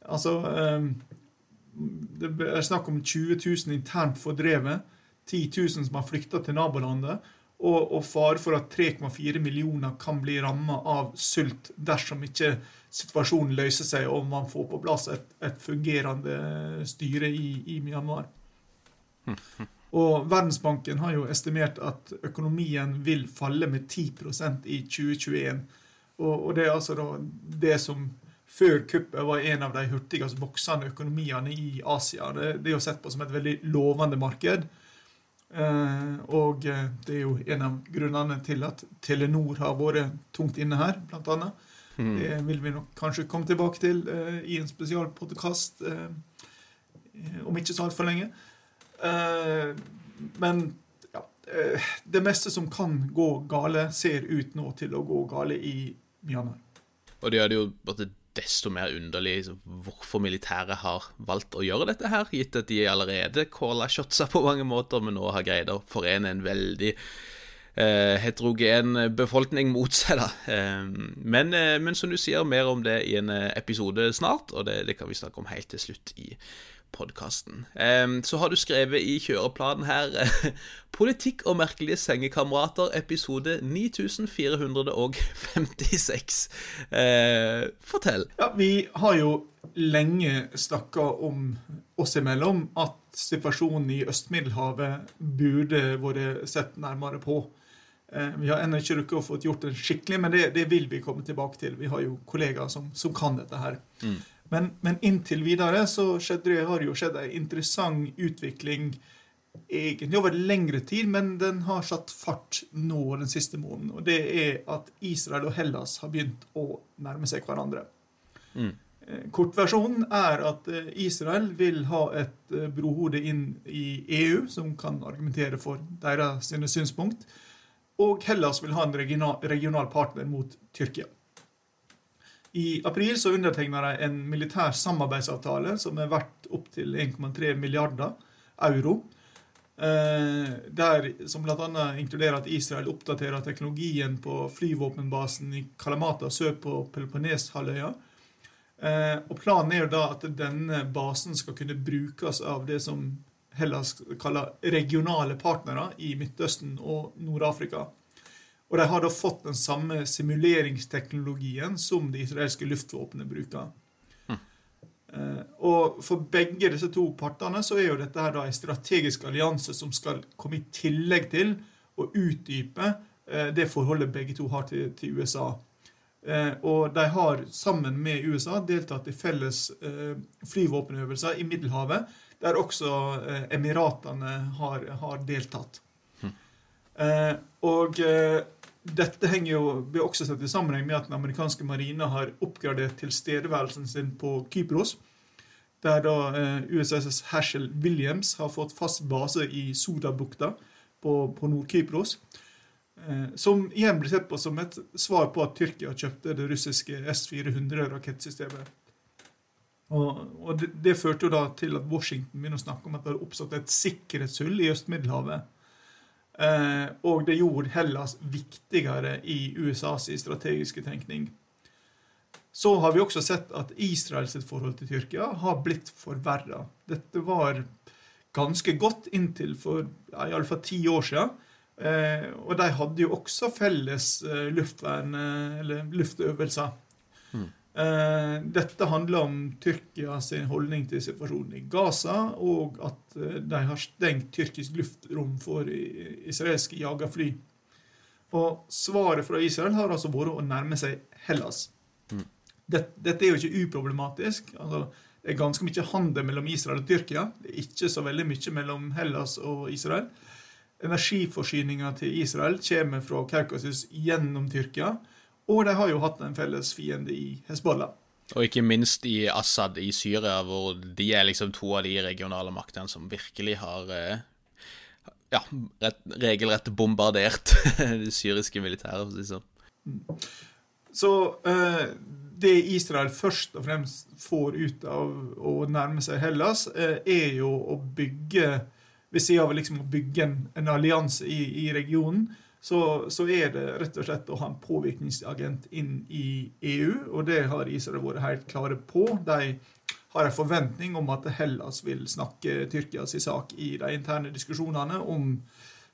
Altså det er snakk om 20 000 internt fordrevet, 10 000 som har flykta til nabolandet, og, og fare for at 3,4 millioner kan bli ramma av sult dersom ikke situasjonen løser seg og man får på plass et, et fungerende styre i, i Myanmar. Og Verdensbanken har jo estimert at økonomien vil falle med 10% i 2021. Og, og det er altså det som før kuppet var en av de hurtigst voksende økonomiene i Asia. Det, det, er jo sett på som et veldig lovende marked. Eh, og eh, det er jo en av grunnene til at Telenor har vært tungt inne her, blant annet. Mm. Det vil vi nok kanskje komme tilbake til eh, i en spesialpodkast eh, om ikke så altfor lenge. Eh, men ja, eh, det meste som kan gå gale, ser ut nå til å gå gale i Myanmar. Og det hadde jo desto mer underlig hvorfor militæret har valgt å gjøre dette her, gitt at de allerede calla shotsa på mange måter, men nå har greid å forene en veldig heterogen befolkning mot seg, da. Men, men, som du sier, mer om det i en episode snart, og det, det kan vi snakke om helt til slutt i podkasten. Så har du skrevet i kjøreplanen her 'Politikk og merkelige sengekamerater', episode 9456. Eh, fortell. Ja, Vi har jo lenge snakka om oss imellom at situasjonen i Øst-Middelhavet burde vært sett nærmere på. Eh, vi har ennå ikke rukket å få gjort det skikkelig, men det, det, vil vi komme tilbake til. Vi har jo kollegaer som, som kan dette her. Mm. Men, men, inntil videre så skjedde det, har jo skjedd en interessant utvikling egentlig over lengre tid, men den har satt fart nå den siste måneden. Og det er at Israel og Hellas har begynt å nærme seg hverandre. Mm. Eh, kortversjonen er at eh, Israel vil ha et eh, brohode inn i EU, som kan argumentere for deres synspunkt. Og Hellas vil ha en regional, regional partner mot Tyrkia. I april så undertegna de en militær samarbeidsavtale som er verdt opptil 1,3 milliarder euro. Eh, der, som bl.a. inkluderer at Israel oppdaterer teknologien på flyvåpenbasen i Kalamata sør på Peloponneshalvøya. Eh, og Planen er da at denne basen skal kunne brukes av det som Hellas kaller regionale partnere i Midtøsten og Nord-Afrika. Og de har da fått den samme simuleringsteknologien som det israelske luftvåpenet bruker. Eh, og For begge disse to partene så er jo dette her da en strategisk allianse som skal komme i tillegg til å utdype uh, det forholdet begge to har til, til USA. Uh, og de har sammen med USA deltatt i felles flyvåpenøvelser i Middelhavet, der også Emiratene har, har deltatt. Hm. Og dette henger jo blir også sett i sammenheng med at den amerikanske marina har oppgradert tilstedeværelsen sin på Kypros. Der da eh, USS Herschel Williams har fått fast base i Sodabukta på, på Nord-Kypros. Eh, som igjen blir sett på som et svar på at Tyrkia kjøpte det russiske S-400-rakettsystemet. Og, og det, det, førte jo da til at Washington begynner å snakke om at det har oppstått et sikkerhetshull i Øst-Middelhavet og det gjorde Hellas viktigere i USAs strategiske tenkning. Så har vi også sett at Israels forhold til Tyrkia har blitt forverra. Dette var ganske godt inntil for ja, iallfall ti år siden. Eh, og de hadde jo også felles eh, luftvern, eller luftøvelser. Eh, dette handler om Tyrkia sin holdning til situasjonen i Gaza, og at eh, de har stengt tyrkisk luftrom for israelske jagerfly. Og svaret fra Israel har altså vært å nærme seg Hellas. Mm. Dette, dette, er jo ikke uproblematisk. Altså, det er ganske mye handel mellom Israel og Tyrkia. Det er ikke så veldig mye mellom Hellas og Israel. Energiforsyninga til Israel kommer fra Kaukasus gjennom Tyrkia. Og de har jo hatt en felles fiende i Hezbollah. Og ikke minst i Assad i Syria, hvor de er liksom to av de regionale maktene som virkelig har eh, ja, rett, regelrett bombardert det syriske militæret, for å si det sånn. Så eh, det Israel først og fremst får ut av å nærme seg Hellas, eh, er jo å bygge Ved siden av liksom å bygge en, en allianse i, i regionen, så, så, er det rett og slett å ha en påvirkningsagent inn i EU, og det har Israel vært helt klare på. De har en forventning om at Hellas vil snakke Tyrkias sak i de interne diskusjonene om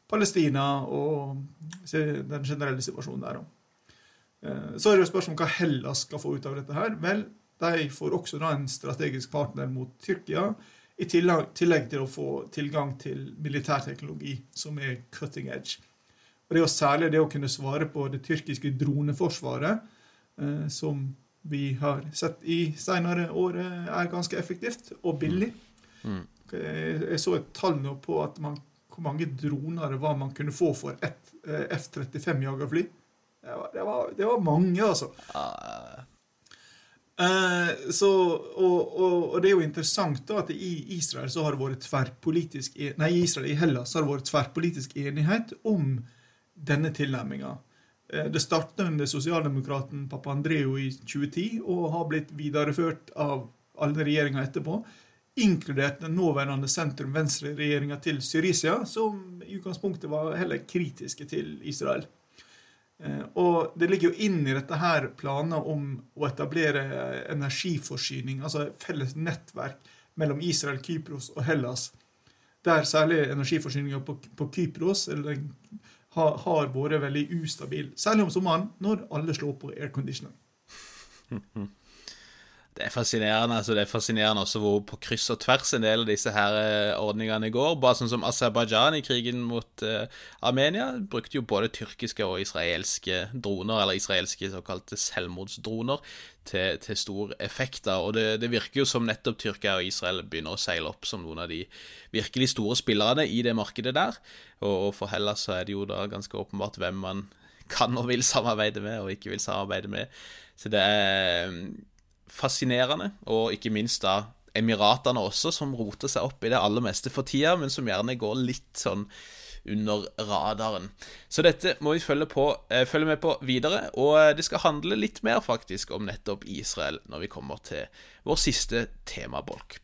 Palestina og den generelle situasjonen der. Eh, så er det jo spørsmål om hva Hellas skal få ut av dette. her. Vel, de får også da en strategisk partner mot Tyrkia, i tillegg til å få tilgang til militærteknologi som er cutting edge. Og Det er jo særlig det å kunne svare på det tyrkiske droneforsvaret, eh, som vi har sett i senere år er ganske effektivt og billig. Mm. mm. Jeg så et tall nå på at man, hvor mange droner det var man kunne få for ett eh, F-35-jagerfly. Det, det, det, var mange, altså. Uh. Eh, så, og, og, og, det er jo interessant da at i Israel så har det vært tverrpolitisk e, Nei, i Israel i Hellas har det vært tverrpolitisk enighet om denne tilnærminga. Eh, det startet under sosialdemokraten Papandreou i 2010 og har blitt videreført av alle regjeringer etterpå, inkludert den nåværende sentrum-venstre-regjeringa til Syriza, som i utgangspunktet var heller kritiske til Israel. Eh, og det ligger jo inn i dette her planer om å etablere energiforsyning, altså et felles nettverk mellom Israel, Kypros og Hellas, der særlig energiforsyninga på, på, Kypros eller, har, har, vært veldig ustabil. Særlig om sommeren, når alle slår på airconditioner. Det er fascinerende. altså Det er fascinerende også hvor på kryss og tvers en del av disse her eh, ordningene går. Bare sånn som Aserbajdsjan i krigen mot uh, Armenia brukte jo både tyrkiske og israelske droner, eller israelske såkalte selvmordsdroner, til, til stor effekt. da, Og det, det, virker jo som nettopp Tyrkia og Israel begynner å seile opp som noen av de virkelig store spillerne i det markedet der. Og, og for Hellas så er det jo da ganske åpenbart hvem man kan og vil samarbeide med, og ikke vil samarbeide med. Så det er fascinerende, og ikke minst da Emiratene også, som roter seg opp i det aller meste for tida, men som gjerne går litt sånn under radaren. Så dette må vi følge, på, eh, følge med på videre, og det skal handle litt mer faktisk om nettopp Israel når vi kommer til vår siste temabolk.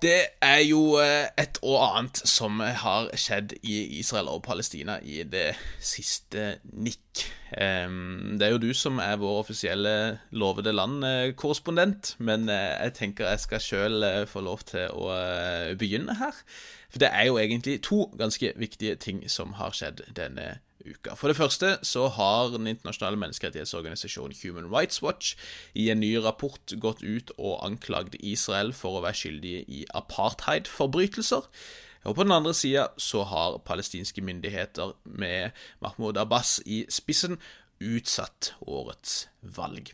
Det er jo eh, et og annet som har skjedd i Israel og Palestina i det siste nikk. Det er jo du som er vår offisielle lovede land-korrespondent, men eh, jeg tenker jeg skal sjøl eh, få lov til å begynne her. For det er jo egentlig to ganske viktige ting som har skjedd denne uka. For det første så har den internasjonale menneskerettighetsorganisasjonen Human Rights Watch i en ny rapport gått ut og anklagd Israel for å være skyldige i apartheidforbrytelser. Og på den andre sida så har palestinske myndigheter med Mahmoud Abbas i spissen utsatt årets valg.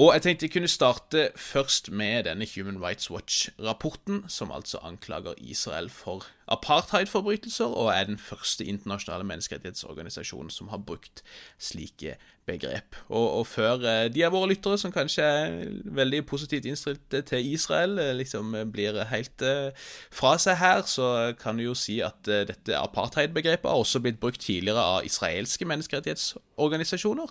Og jeg tenkte jeg kunne starte først med denne Human Rights Watch-rapporten, som altså anklager Israel for apartheidforbrytelser, og er den første internasjonale menneskerettighetsorganisasjonen som har brukt slike begrep. Og, og før eh, de av våre lyttere som kanskje er veldig positivt innstilt til Israel, eh, liksom blir helt fra seg her, så kan du jo si at dette apartheid-begrepet har også blitt brukt tidligere av israelske menneskerettighetsorganisasjoner.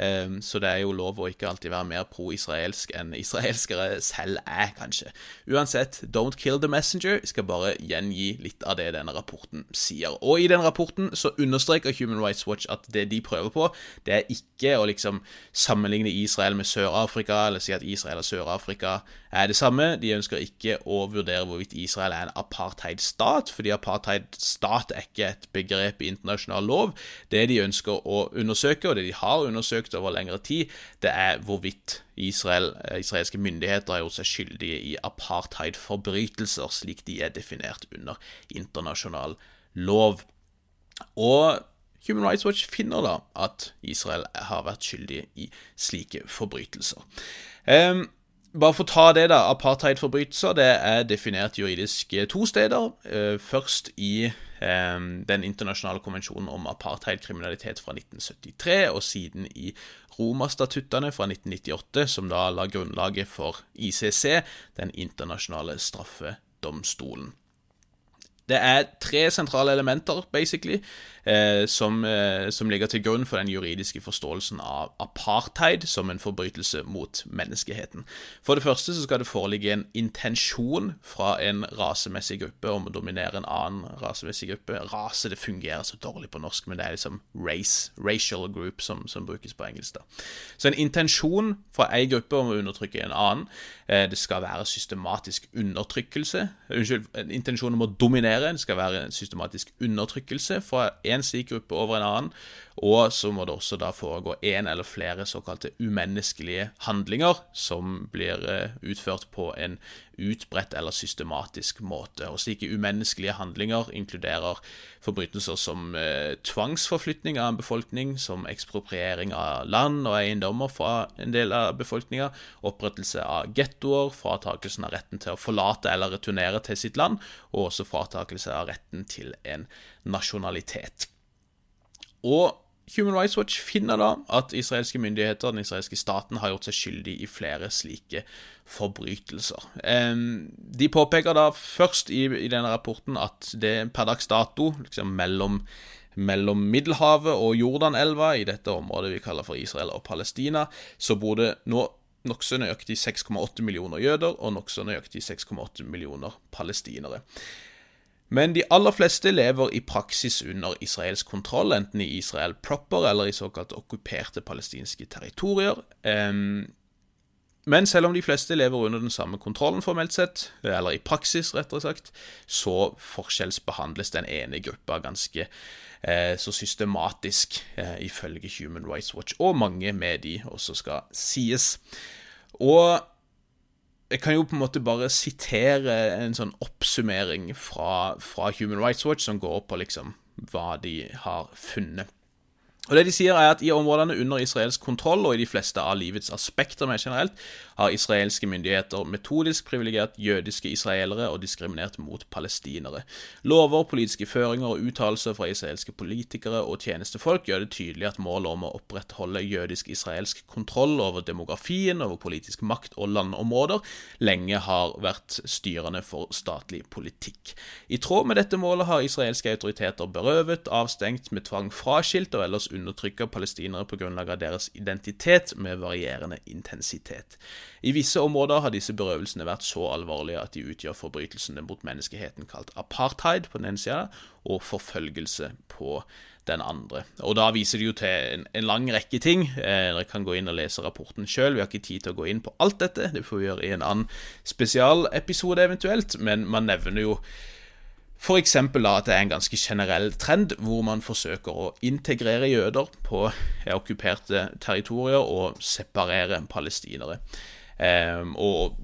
Um, så det er jo lov å ikke alltid være mer pro-israelsk enn israelskere selv er, kanskje. Uansett, don't kill the messenger. Jeg skal bare gjengi litt av det denne rapporten sier. Og i den rapporten så understreker Human Rights Watch at det de prøver på, det er ikke å liksom sammenligne Israel med Sør-Afrika, eller si at Israel og Sør-Afrika er det samme. De ønsker ikke å vurdere hvorvidt Israel er en apartheidstat, fordi apartheidstat er ikke et begrep i internasjonal lov. Det de ønsker å undersøke, og det de har undersøkt over lengre tid, det er hvorvidt Israel, eh, israelske myndigheter har gjort seg skyldige i apartheidforbrytelser, slik de er definert under internasjonal lov. Og Human Rights Watch finner da at Israel har vært skyldig i slike forbrytelser. Um, bare for å ta det, da. Apartheidforbrytelser det er definert juridisk to steder. Uh, først i Den internasjonale konvensjonen om apartheidkriminalitet fra 1973, og siden i Roma-statuttene fra 1998, som da la grunnlaget for ICC, den internasjonale straffedomstolen. Det er tre sentrale elementer, basically, eh, som, eh, som, ligger til grunn for den juridiske forståelsen av apartheid som en forbrytelse mot menneskeheten. For det første så skal det foreligge en intensjon fra en rasemessig gruppe om å dominere en annen rasemessig gruppe. Rase det fungerer så dårlig på norsk, men det er liksom race, racial group, som, som brukes på engelsk. da. Så en intensjon fra ei gruppe om å undertrykke en annen. Eh, det skal være systematisk undertrykkelse. Unnskyld, en intensjon om å dominere. Det skal være en systematisk undertrykkelse fra én slik gruppe over en annen. Og så må det også da foregå én eller flere såkalte umenneskelige handlinger som blir eh, utført på en utbredt eller systematisk måte. Og slike umenneskelige handlinger inkluderer forbrytelser som eh, tvangsforflytning av en befolkning, som ekspropriering av land og eiendommer fra en del av befolkninga, opprettelse av gettoer, fratakelsen av retten til å forlate eller returnere til sitt land, og også fratakelse av retten til en nasjonalitet. Og Human Rights Watch finner da at israelske myndigheter, den israelske staten, har gjort seg skyldig i flere slike forbrytelser. De påpeker da først i, i denne rapporten at det per dags dato, liksom mellom mellom Middelhavet og Jordanelva, i dette området vi kaller for Israel og Palestina, så bor det nå nokså nøyaktig 6,8 millioner jøder og nokså nøyaktig 6,8 millioner palestinere. Men de aller fleste lever i praksis under israelsk kontroll, enten i Israel proper eller i såkalt okkuperte palestinske territorier. Men selv om de fleste lever under den samme kontrollen formelt sett, eller i praksis, rettere sagt, så forskjellsbehandles den ene gruppa ganske eh, så systematisk, eh, ifølge Human Rights Watch, og mange med de også skal sies. Og jeg kan jo på en måte bare sitere en sånn oppsummering fra, fra Human Rights Watch som går på liksom hva de har funnet. Og det de sier er at I områdene under israelsk kontroll og i de fleste av livets aspekter mer generelt, har israelske myndigheter metodisk privilegert jødiske israelere og diskriminert mot palestinere. Lover, politiske føringer og uttalelser fra israelske politikere og tjenestefolk gjør det tydelig at målet om å opprettholde jødisk-israelsk kontroll over demografien, over politisk makt og landområder, lenge har vært styrende for statlig politikk. I tråd med dette målet har israelske autoriteter berøvet, avstengt, med tvang fraskilt og ellers undertrykker palestinere på grunnlag av deres identitet med varierende intensitet. I visse områder har disse berøvelsene vært så alvorlige at de utgjør forbrytelsene mot menneskeheten kalt apartheid på den ene sida, og forfølgelse på den andre. Og Da viser de jo til en, en lang rekke ting. Eh, dere kan gå inn og lese rapporten sjøl. Vi har ikke tid til å gå inn på alt dette, det får vi gjøre i en annen spesialepisode eventuelt, men man nevner jo F.eks. at det er en ganske generell trend hvor man forsøker å integrere jøder på okkuperte territorier og separere palestinere. Um, og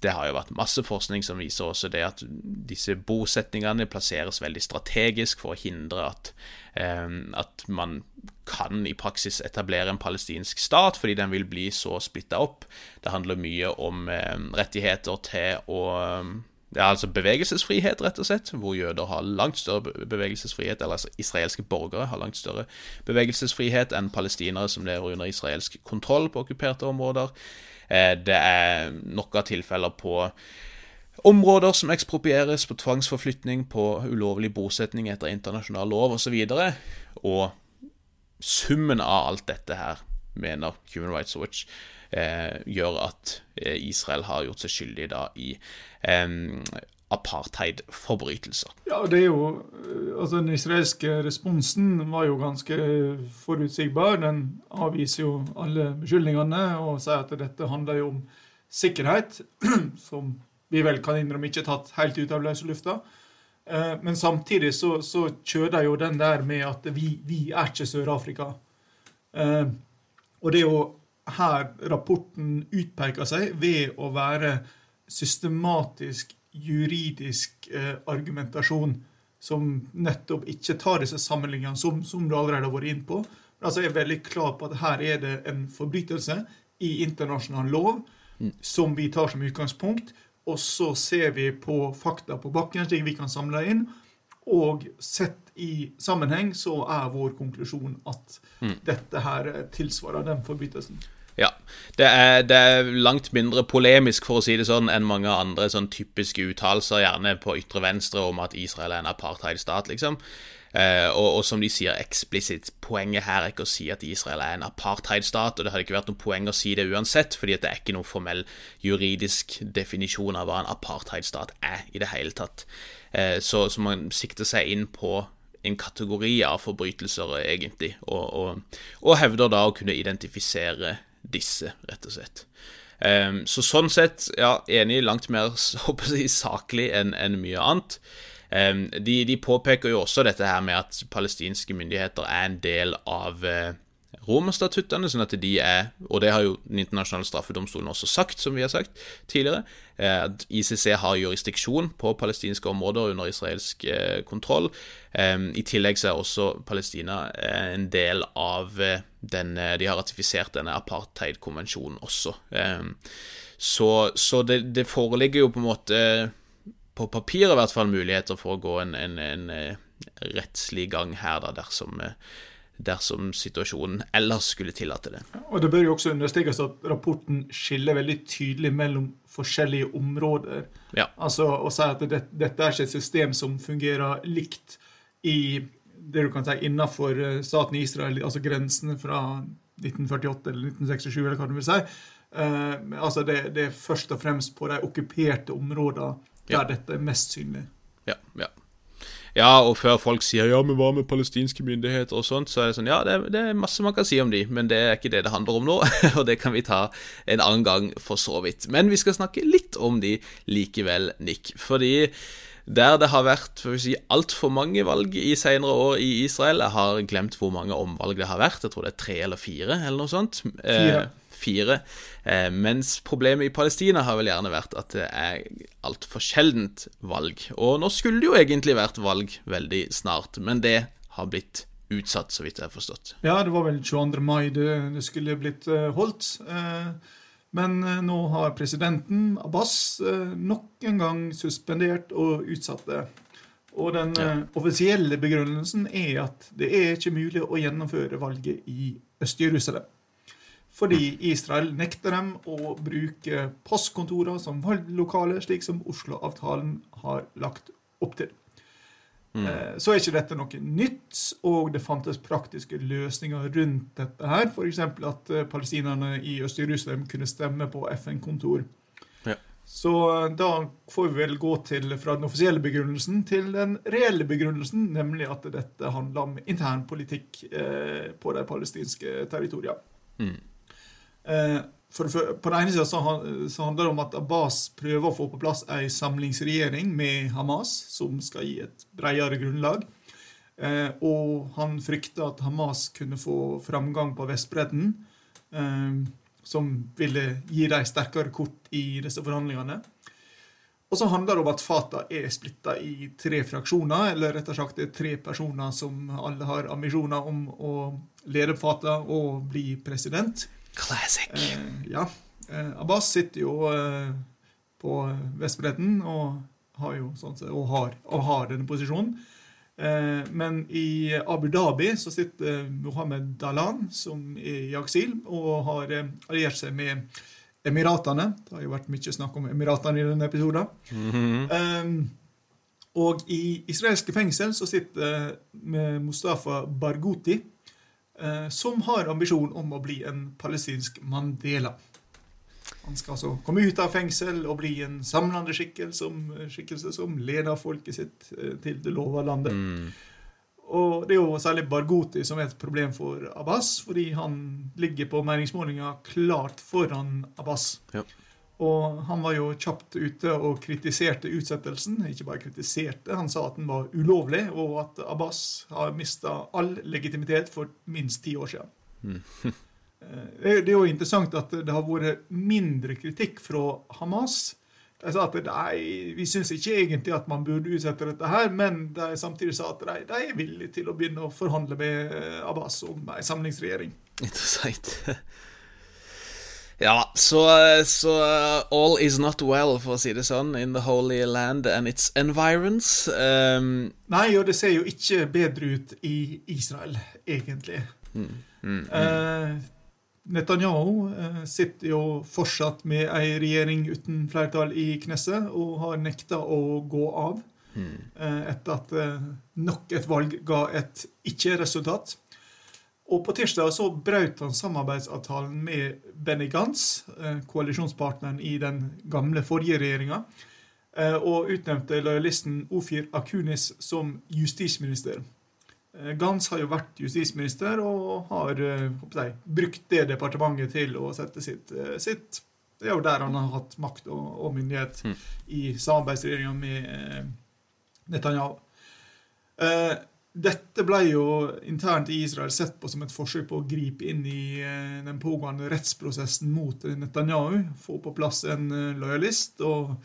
det har jo vært masse forskning som viser også det at disse bosetningene plasseres veldig strategisk for å hindre at, um, at man kan i praksis etablere en palestinsk stat, fordi den vil bli så splitta opp. Det handler mye om um, rettigheter til å det er altså bevegelsesfrihet, rett og slett, hvor jøder har langt større bevegelsesfrihet, eller altså israelske borgere har langt større bevegelsesfrihet enn palestinere som lever under israelsk kontroll på okkuperte områder. Eh, det er nok av tilfeller på områder som eksproprieres, på tvangsforflytning, på ulovlig bosetning etter internasjonal lov osv. Og, så og summen av alt dette her, mener Human Rights Watch, gjør at eh, Israel har gjort seg skyldig da i eh, apartheid-forbrytelser. Ja, det er jo eh, Altså, den israelske responsen var jo ganske forutsigbar. Den avviser jo alle beskyldningene og sier at dette handler jo om sikkerhet, som vi vel kan innrømme ikke er tatt helt ut av løse lufta. Eh, men samtidig så, så kjører de jo den der med at vi, vi er ikke Sør-Afrika. Og det er jo her rapporten utpeker seg ved å være systematisk juridisk eh, argumentasjon som nettopp ikke tar disse sammenligningene som, som, du allerede har vært inne på. Men altså er veldig klar på at her er det en forbrytelse i internasjonal lov mm. som vi tar som utgangspunkt. Og så ser vi på fakta på bakken, slik vi kan samle inn. Og sett i sammenheng så er vår konklusjon at mm. dette her tilsvarer den forbrytelsen. Ja. Det er, det er, langt mindre polemisk, for å si det sånn, enn mange andre sånn typiske uttalelser, gjerne på ytre venstre, om at Israel er en apartheidstat, liksom. Eh, og, og, som de sier eksplisitt, poenget her er ikke å si at Israel er en apartheidstat, og det hadde ikke vært noe poeng å si det uansett, fordi det er ikke noen formell juridisk definisjon av hva en apartheidstat er i det hele tatt. Eh, så, så man sikter seg inn på en kategori av forbrytelser, egentlig, og, og, og hevder da å kunne identifisere disse, rett og slett. Um, så sånn sett, ja, enig langt mer si, saklig enn en mye annet. Um, de, de, påpeker jo også dette her med at palestinske myndigheter er en del av uh, Romerstatuttene, sånn at de er Og det har jo Den internasjonale straffedomstolen også sagt, som vi har sagt tidligere, eh, at ICC har jurisdiksjon på palestinske områder under israelsk eh, kontroll. I tillegg så er også Palestina eh, en del av den De har ratifisert denne apartheid-konvensjonen også. Så, så det, det, foreligger jo på en måte på papiret i hvert fall muligheter for å gå en, en, en rettslig gang her, da, dersom dersom situasjonen ellers skulle tillate det. Og Det bør jo også understrekes at rapporten skiller veldig tydelig mellom forskjellige områder. Ja. Altså Å si at det, dette er ikke et system som fungerer likt i det du kan si innenfor staten Israel, altså grensene fra 1948 eller 1967, eller hva du vil si. Uh, altså det, det, er først og fremst på de okkuperte områdene der ja. dette er mest synlig. Ja, ja. Ja, og før folk sier 'ja, men hva med palestinske myndigheter' og sånt, så er det sånn Ja, det, det, er masse man kan si om de, men det er ikke det det handler om nå. og det kan vi ta en annen gang, for så vidt. Men vi skal snakke litt om de likevel, Nick. Fordi der det har vært si, altfor mange valg i senere år i Israel Jeg har glemt hvor mange omvalg det har vært. Jeg tror det er tre eller fire, eller noe sånt. Fire. Eh, fire. Eh, mens problemet i Palestina har vel gjerne vært at det er altfor sjeldent valg. Og nå skulle det jo egentlig vært valg veldig snart, men det har blitt utsatt, så vidt jeg har forstått. Ja, det var vel 22. mai det, det skulle blitt uh, holdt. Uh, men nå har presidenten, Abbas, nok en gang suspendert og utsatt det. Og den ja. offisielle begrunnelsen er at det er ikke mulig å gjennomføre valget i Øst-Jerusalem fordi Israel nekter dem å bruke postkontorer som valglokale, slik som Oslo-avtalen har lagt opp til. Mm. Eh, så er ikke dette noe nytt, og det fantes praktiske løsninger rundt dette. her, F.eks. at eh, palestinerne i Øst-Jerusalem kunne stemme på FN-kontor. Ja. Så eh, da får vi vel gå til fra den offisielle begrunnelsen til den reelle begrunnelsen, nemlig at dette handler om internpolitikk eh, på de palestinske territoriene. Mm. Eh, for, på den ene sida så, så, handler det om at Abbas prøver å få på plass ei samlingsregjering med Hamas, som skal gi et bredere grunnlag. Eh, og han frykter at Hamas kunne få framgang på Vestbredden, eh, som ville gi dem sterkere kort i disse forhandlingene. Og så handler det om at Fatah er splitta i tre fraksjoner, eller rett og slett det er tre personer som alle har ambisjoner om å lede Fatah og bli president. Classic. Eh, ja. Eh, Abbas sitter jo eh, på Vestbredden og har jo sånn og har, og har denne posisjonen. Eh, men i Abu Dhabi så sitter Mohammed Dalan, som er i aksil, og har eh, alliert seg med Emiratene. Det har jo vært mye snakk om Emiratene i denne episoden. Mm -hmm. og i israelske fengsel så sitter Mustafa Barghouti, Eh, som har ambisjon om å bli en palestinsk Mandela. Han skal altså komme ut av fengsel og bli en samlende skikkelse som, skikkelse som leder folket sitt eh, til det lova landet. Mm. Og Det er jo særlig Barghoti som er et problem for Abbas, fordi han ligger på meningsmålinga klart foran Abbas. Ja. Og han var jo kjapt ute og kritiserte utsettelsen. Ikke bare kritiserte, han sa at den var ulovlig, og at Abbas har mista all legitimitet for minst ti år siden. Mm. det er jo interessant at det har vært mindre kritikk fra Hamas. De sa at nei, vi syns ikke egentlig at man burde utsette dette her, men de samtidig sa at de, de er villige til å begynne å forhandle med Abbas om ei samlingsregjering. Interessant. Ja, så, så, all is not well, for å si det sånn, in the holy land and its environs. Um, Nei, og det ser jo ikke bedre ut i Israel, egentlig. Mm, mm, mm. Uh, Netanyahu uh, sitter jo fortsatt med ei regjering uten flertall i Knesset, og har nekta å gå av uh, etter at nok et valg ga et ikke-resultat. Og på tirsdag så brøt han samarbeidsavtalen med Benny Gantz, eh, koalisjonspartneren i den gamle forrige regjeringa, eh, og utnevnte lojalisten Ofir Akunis som justisminister. Eh, Gantz har jo vært justisminister og har jeg, brukt det departementet til å sette sitt, sitt Det er jo der han har hatt makt og, og myndighet mm. i samarbeidsregjeringa med Netanyahu. Dette ble jo internt i Israel sett på som et forsøk på å gripe inn i eh, den pågående rettsprosessen mot Netanyahu. Få på plass en eh, lojalist og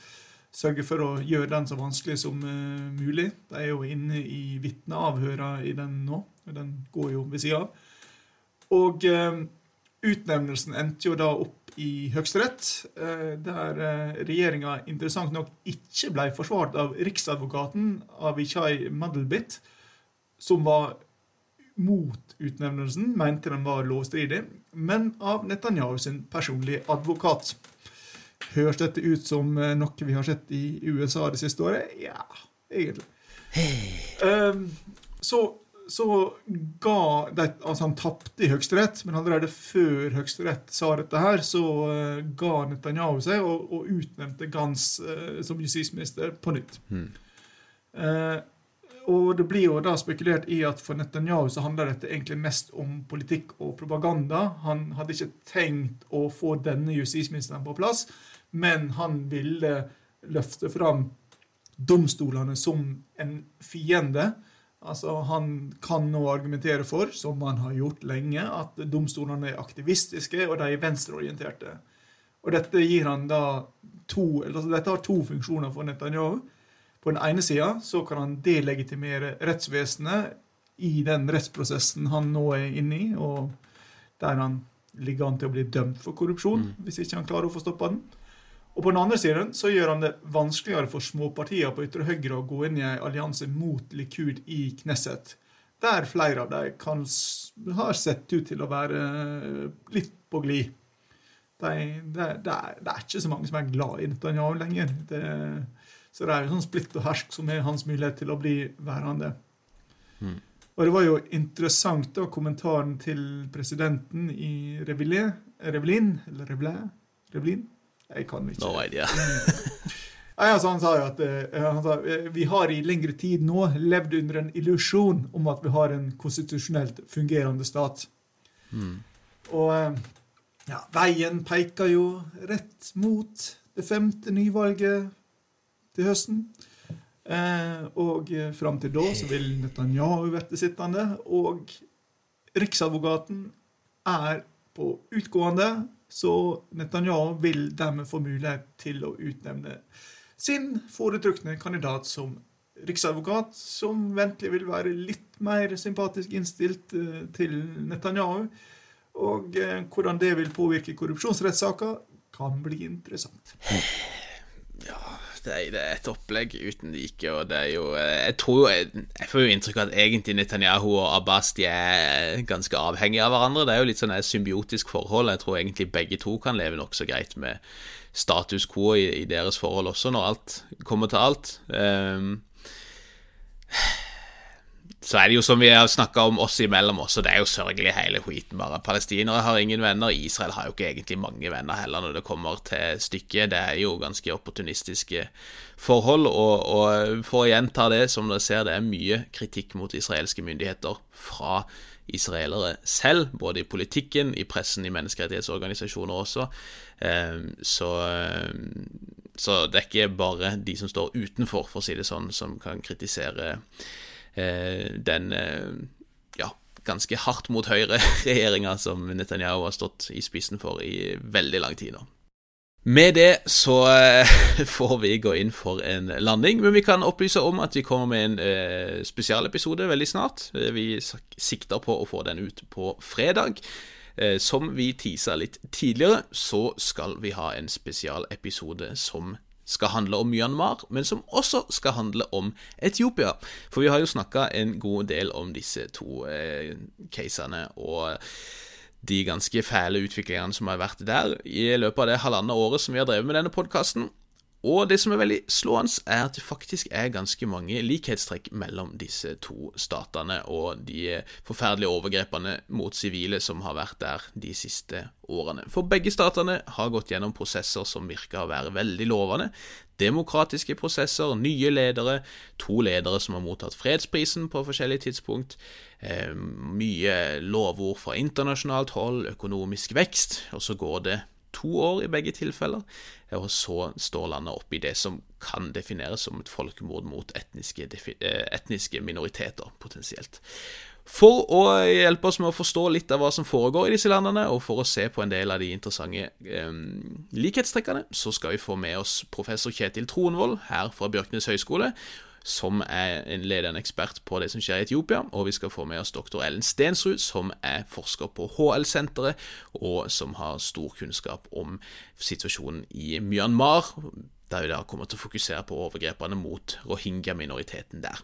sørge for å gjøre den så vanskelig som eh, mulig. De er jo inne i vitneavhøra i den nå. Den går jo ved sida av. Og utnevnelsen endte jo da opp i Høyesterett, der regjeringa interessant nok ikke ble forsvart av riksadvokaten Avichai Madelbit som var mot utnevnelsen, mente den var lovstridig, men av Netanyahu sin personlige advokat. Høres dette ut som eh, noe vi har sett i USA det siste året? Ja, egentlig. Um, så så ga de, altså Han tapte i Høyesterett, men allerede før Høyesterett sa dette, her, så uh, ga Netanyahu seg og, og utnevnte Gans uh, som justisminister på nytt. Mm. Uh, og det blir jo da spekulert i at for Netanyahu så handler dette egentlig mest om politikk og propaganda. Han hadde ikke tenkt å få denne justisministeren på plass, men han ville løfte fram domstolene som en fiende. Altså, Han kan nå argumentere for, som han har gjort lenge, at domstolene er aktivistiske og de er venstreorienterte. Og dette gir han da to, eller altså, dette har to funksjoner for Netanyahu. På den ene sida så kan han delegitimere rettsvesenet i den rettsprosessen han nå er inne i, og der han ligger an til å bli dømt for korrupsjon, mm. hvis ikke han klarer å få stoppa den. Og på den andre siden så gjør han det vanskeligere for småpartier på ytre høyre å gå inn i en allianse mot Likud i Knesset, der flere av dem kan, har sett ut til å være litt på glid. Det, det, det, det, er ikke så mange som er glad i Netanyahu lenger. Det, så det er jo sånn splitt og hersk som er hans mulighet til å bli værende. Mm. Og det var jo interessant da, kommentaren til presidenten i Revilé, Revelin Eller Revlé? Revelin? Jeg kan ikke. No idea. Nei, altså, han sa jo at uh, han sa, eh, vi har i lengre tid nå levd under en illusjon om at vi har en konstitusjonelt fungerende stat. Mm. Og uh, ja, veien peker jo rett mot det femte nyvalget til høsten. Eh, og fram til da så vil Netanyahu bli sittende. Og Riksadvokaten er på utgående, så Netanyahu vil dermed få mulighet til å utnevne sin foretrukne kandidat som riksadvokat, som ventelig vil være litt mer sympatisk innstilt eh, til Netanyahu. Og eh, hvordan det vil påvirke korrupsjonsrettssaker, kan bli interessant. Ja det, er et opplegg uten like, og det er jo eh, Jeg tror jeg, jeg får jo inntrykk av at egentlig Netanyahu og Abbas de er ganske avhengige av hverandre. Det er jo litt sånn et symbiotisk forhold. Jeg tror egentlig begge to kan leve nokså greit med status quo i, i, deres forhold også, når alt kommer til alt. Um, så er det jo som vi har snakka om oss imellom også, det er jo sørgelig hele skiten, bare. Palestinere har ingen venner, Israel har jo ikke egentlig mange venner heller når det kommer til stykket. Det er jo ganske opportunistiske forhold, og, og for å gjenta det, som dere ser, det er mye kritikk mot israelske myndigheter fra israelere selv, både i politikken, i pressen, i menneskerettighetsorganisasjoner også. Ehm, så, så det er ikke bare de som står utenfor, for å si det sånn, som kan kritisere den eh, ja, ganske hardt mot høyre-regjeringa som Netanyahu har stått i spissen for i veldig lang tid nå. Med det så eh, får vi gå inn for en landing, men vi kan opplyse om at vi kommer med en eh, spesialepisode veldig snart. Vi sikter på å få den ut på fredag. Eh, som vi tisa litt tidligere, så skal vi ha en spesialepisode som skal handle om Myanmar, men som også skal handle om Etiopia. For vi har jo snakka en god del om disse to eh, casene og de ganske fæle utviklingene som har vært der i løpet av det halvannet året som vi har drevet med denne podkasten. Og det som er veldig slående, er at det faktisk er ganske mange likhetstrekk mellom disse to statene og de forferdelige overgrepene mot sivile som har vært der de siste årene. For begge statene har gått gjennom prosesser som virker å være veldig lovende. Demokratiske prosesser, nye ledere, to ledere som har mottatt fredsprisen på forskjellige tidspunkt, eh, mye lovord fra internasjonalt hold, økonomisk vekst, og så går det to år i begge tilfeller, og så står landet oppe i det som kan defineres som et folkemord mot etniske, eh, etniske minoriteter, potensielt. For å hjelpe oss med å forstå litt av hva som foregår i disse landene, og for å se på en del av de interessante eh, likhetstrekkene, så skal vi få med oss professor Kjetil Tronvold her fra Bjørknes høgskole, som er en ledende ekspert på det som skjer i Etiopia. Og vi skal få med oss doktor Ellen Stensrud, som er forsker på HL-senteret, og som har stor kunnskap om situasjonen i Myanmar. Der vi da kommer til å fokusere på overgrepene mot rohingya-minoriteten der.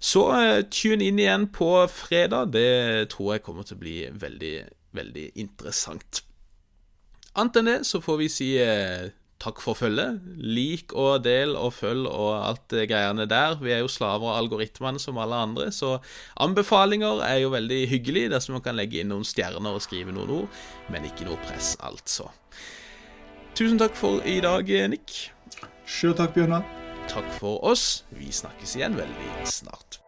Så uh, tune inn igjen på fredag. Det tror jeg kommer til å bli veldig, veldig interessant. Annet enn det så får vi si uh, takk for følget. Lik og del og følg og alt det greiene der. Vi er jo slaver av algoritmene som alle andre, så anbefalinger er jo veldig hyggelig dersom man kan legge inn noen stjerner og skrive noen ord, men ikke noe press, altså. Tusen takk for i dag, Nick. Sjøl takk, Bjørnar. Takk for oss. Vi snakkes igjen veldig snart.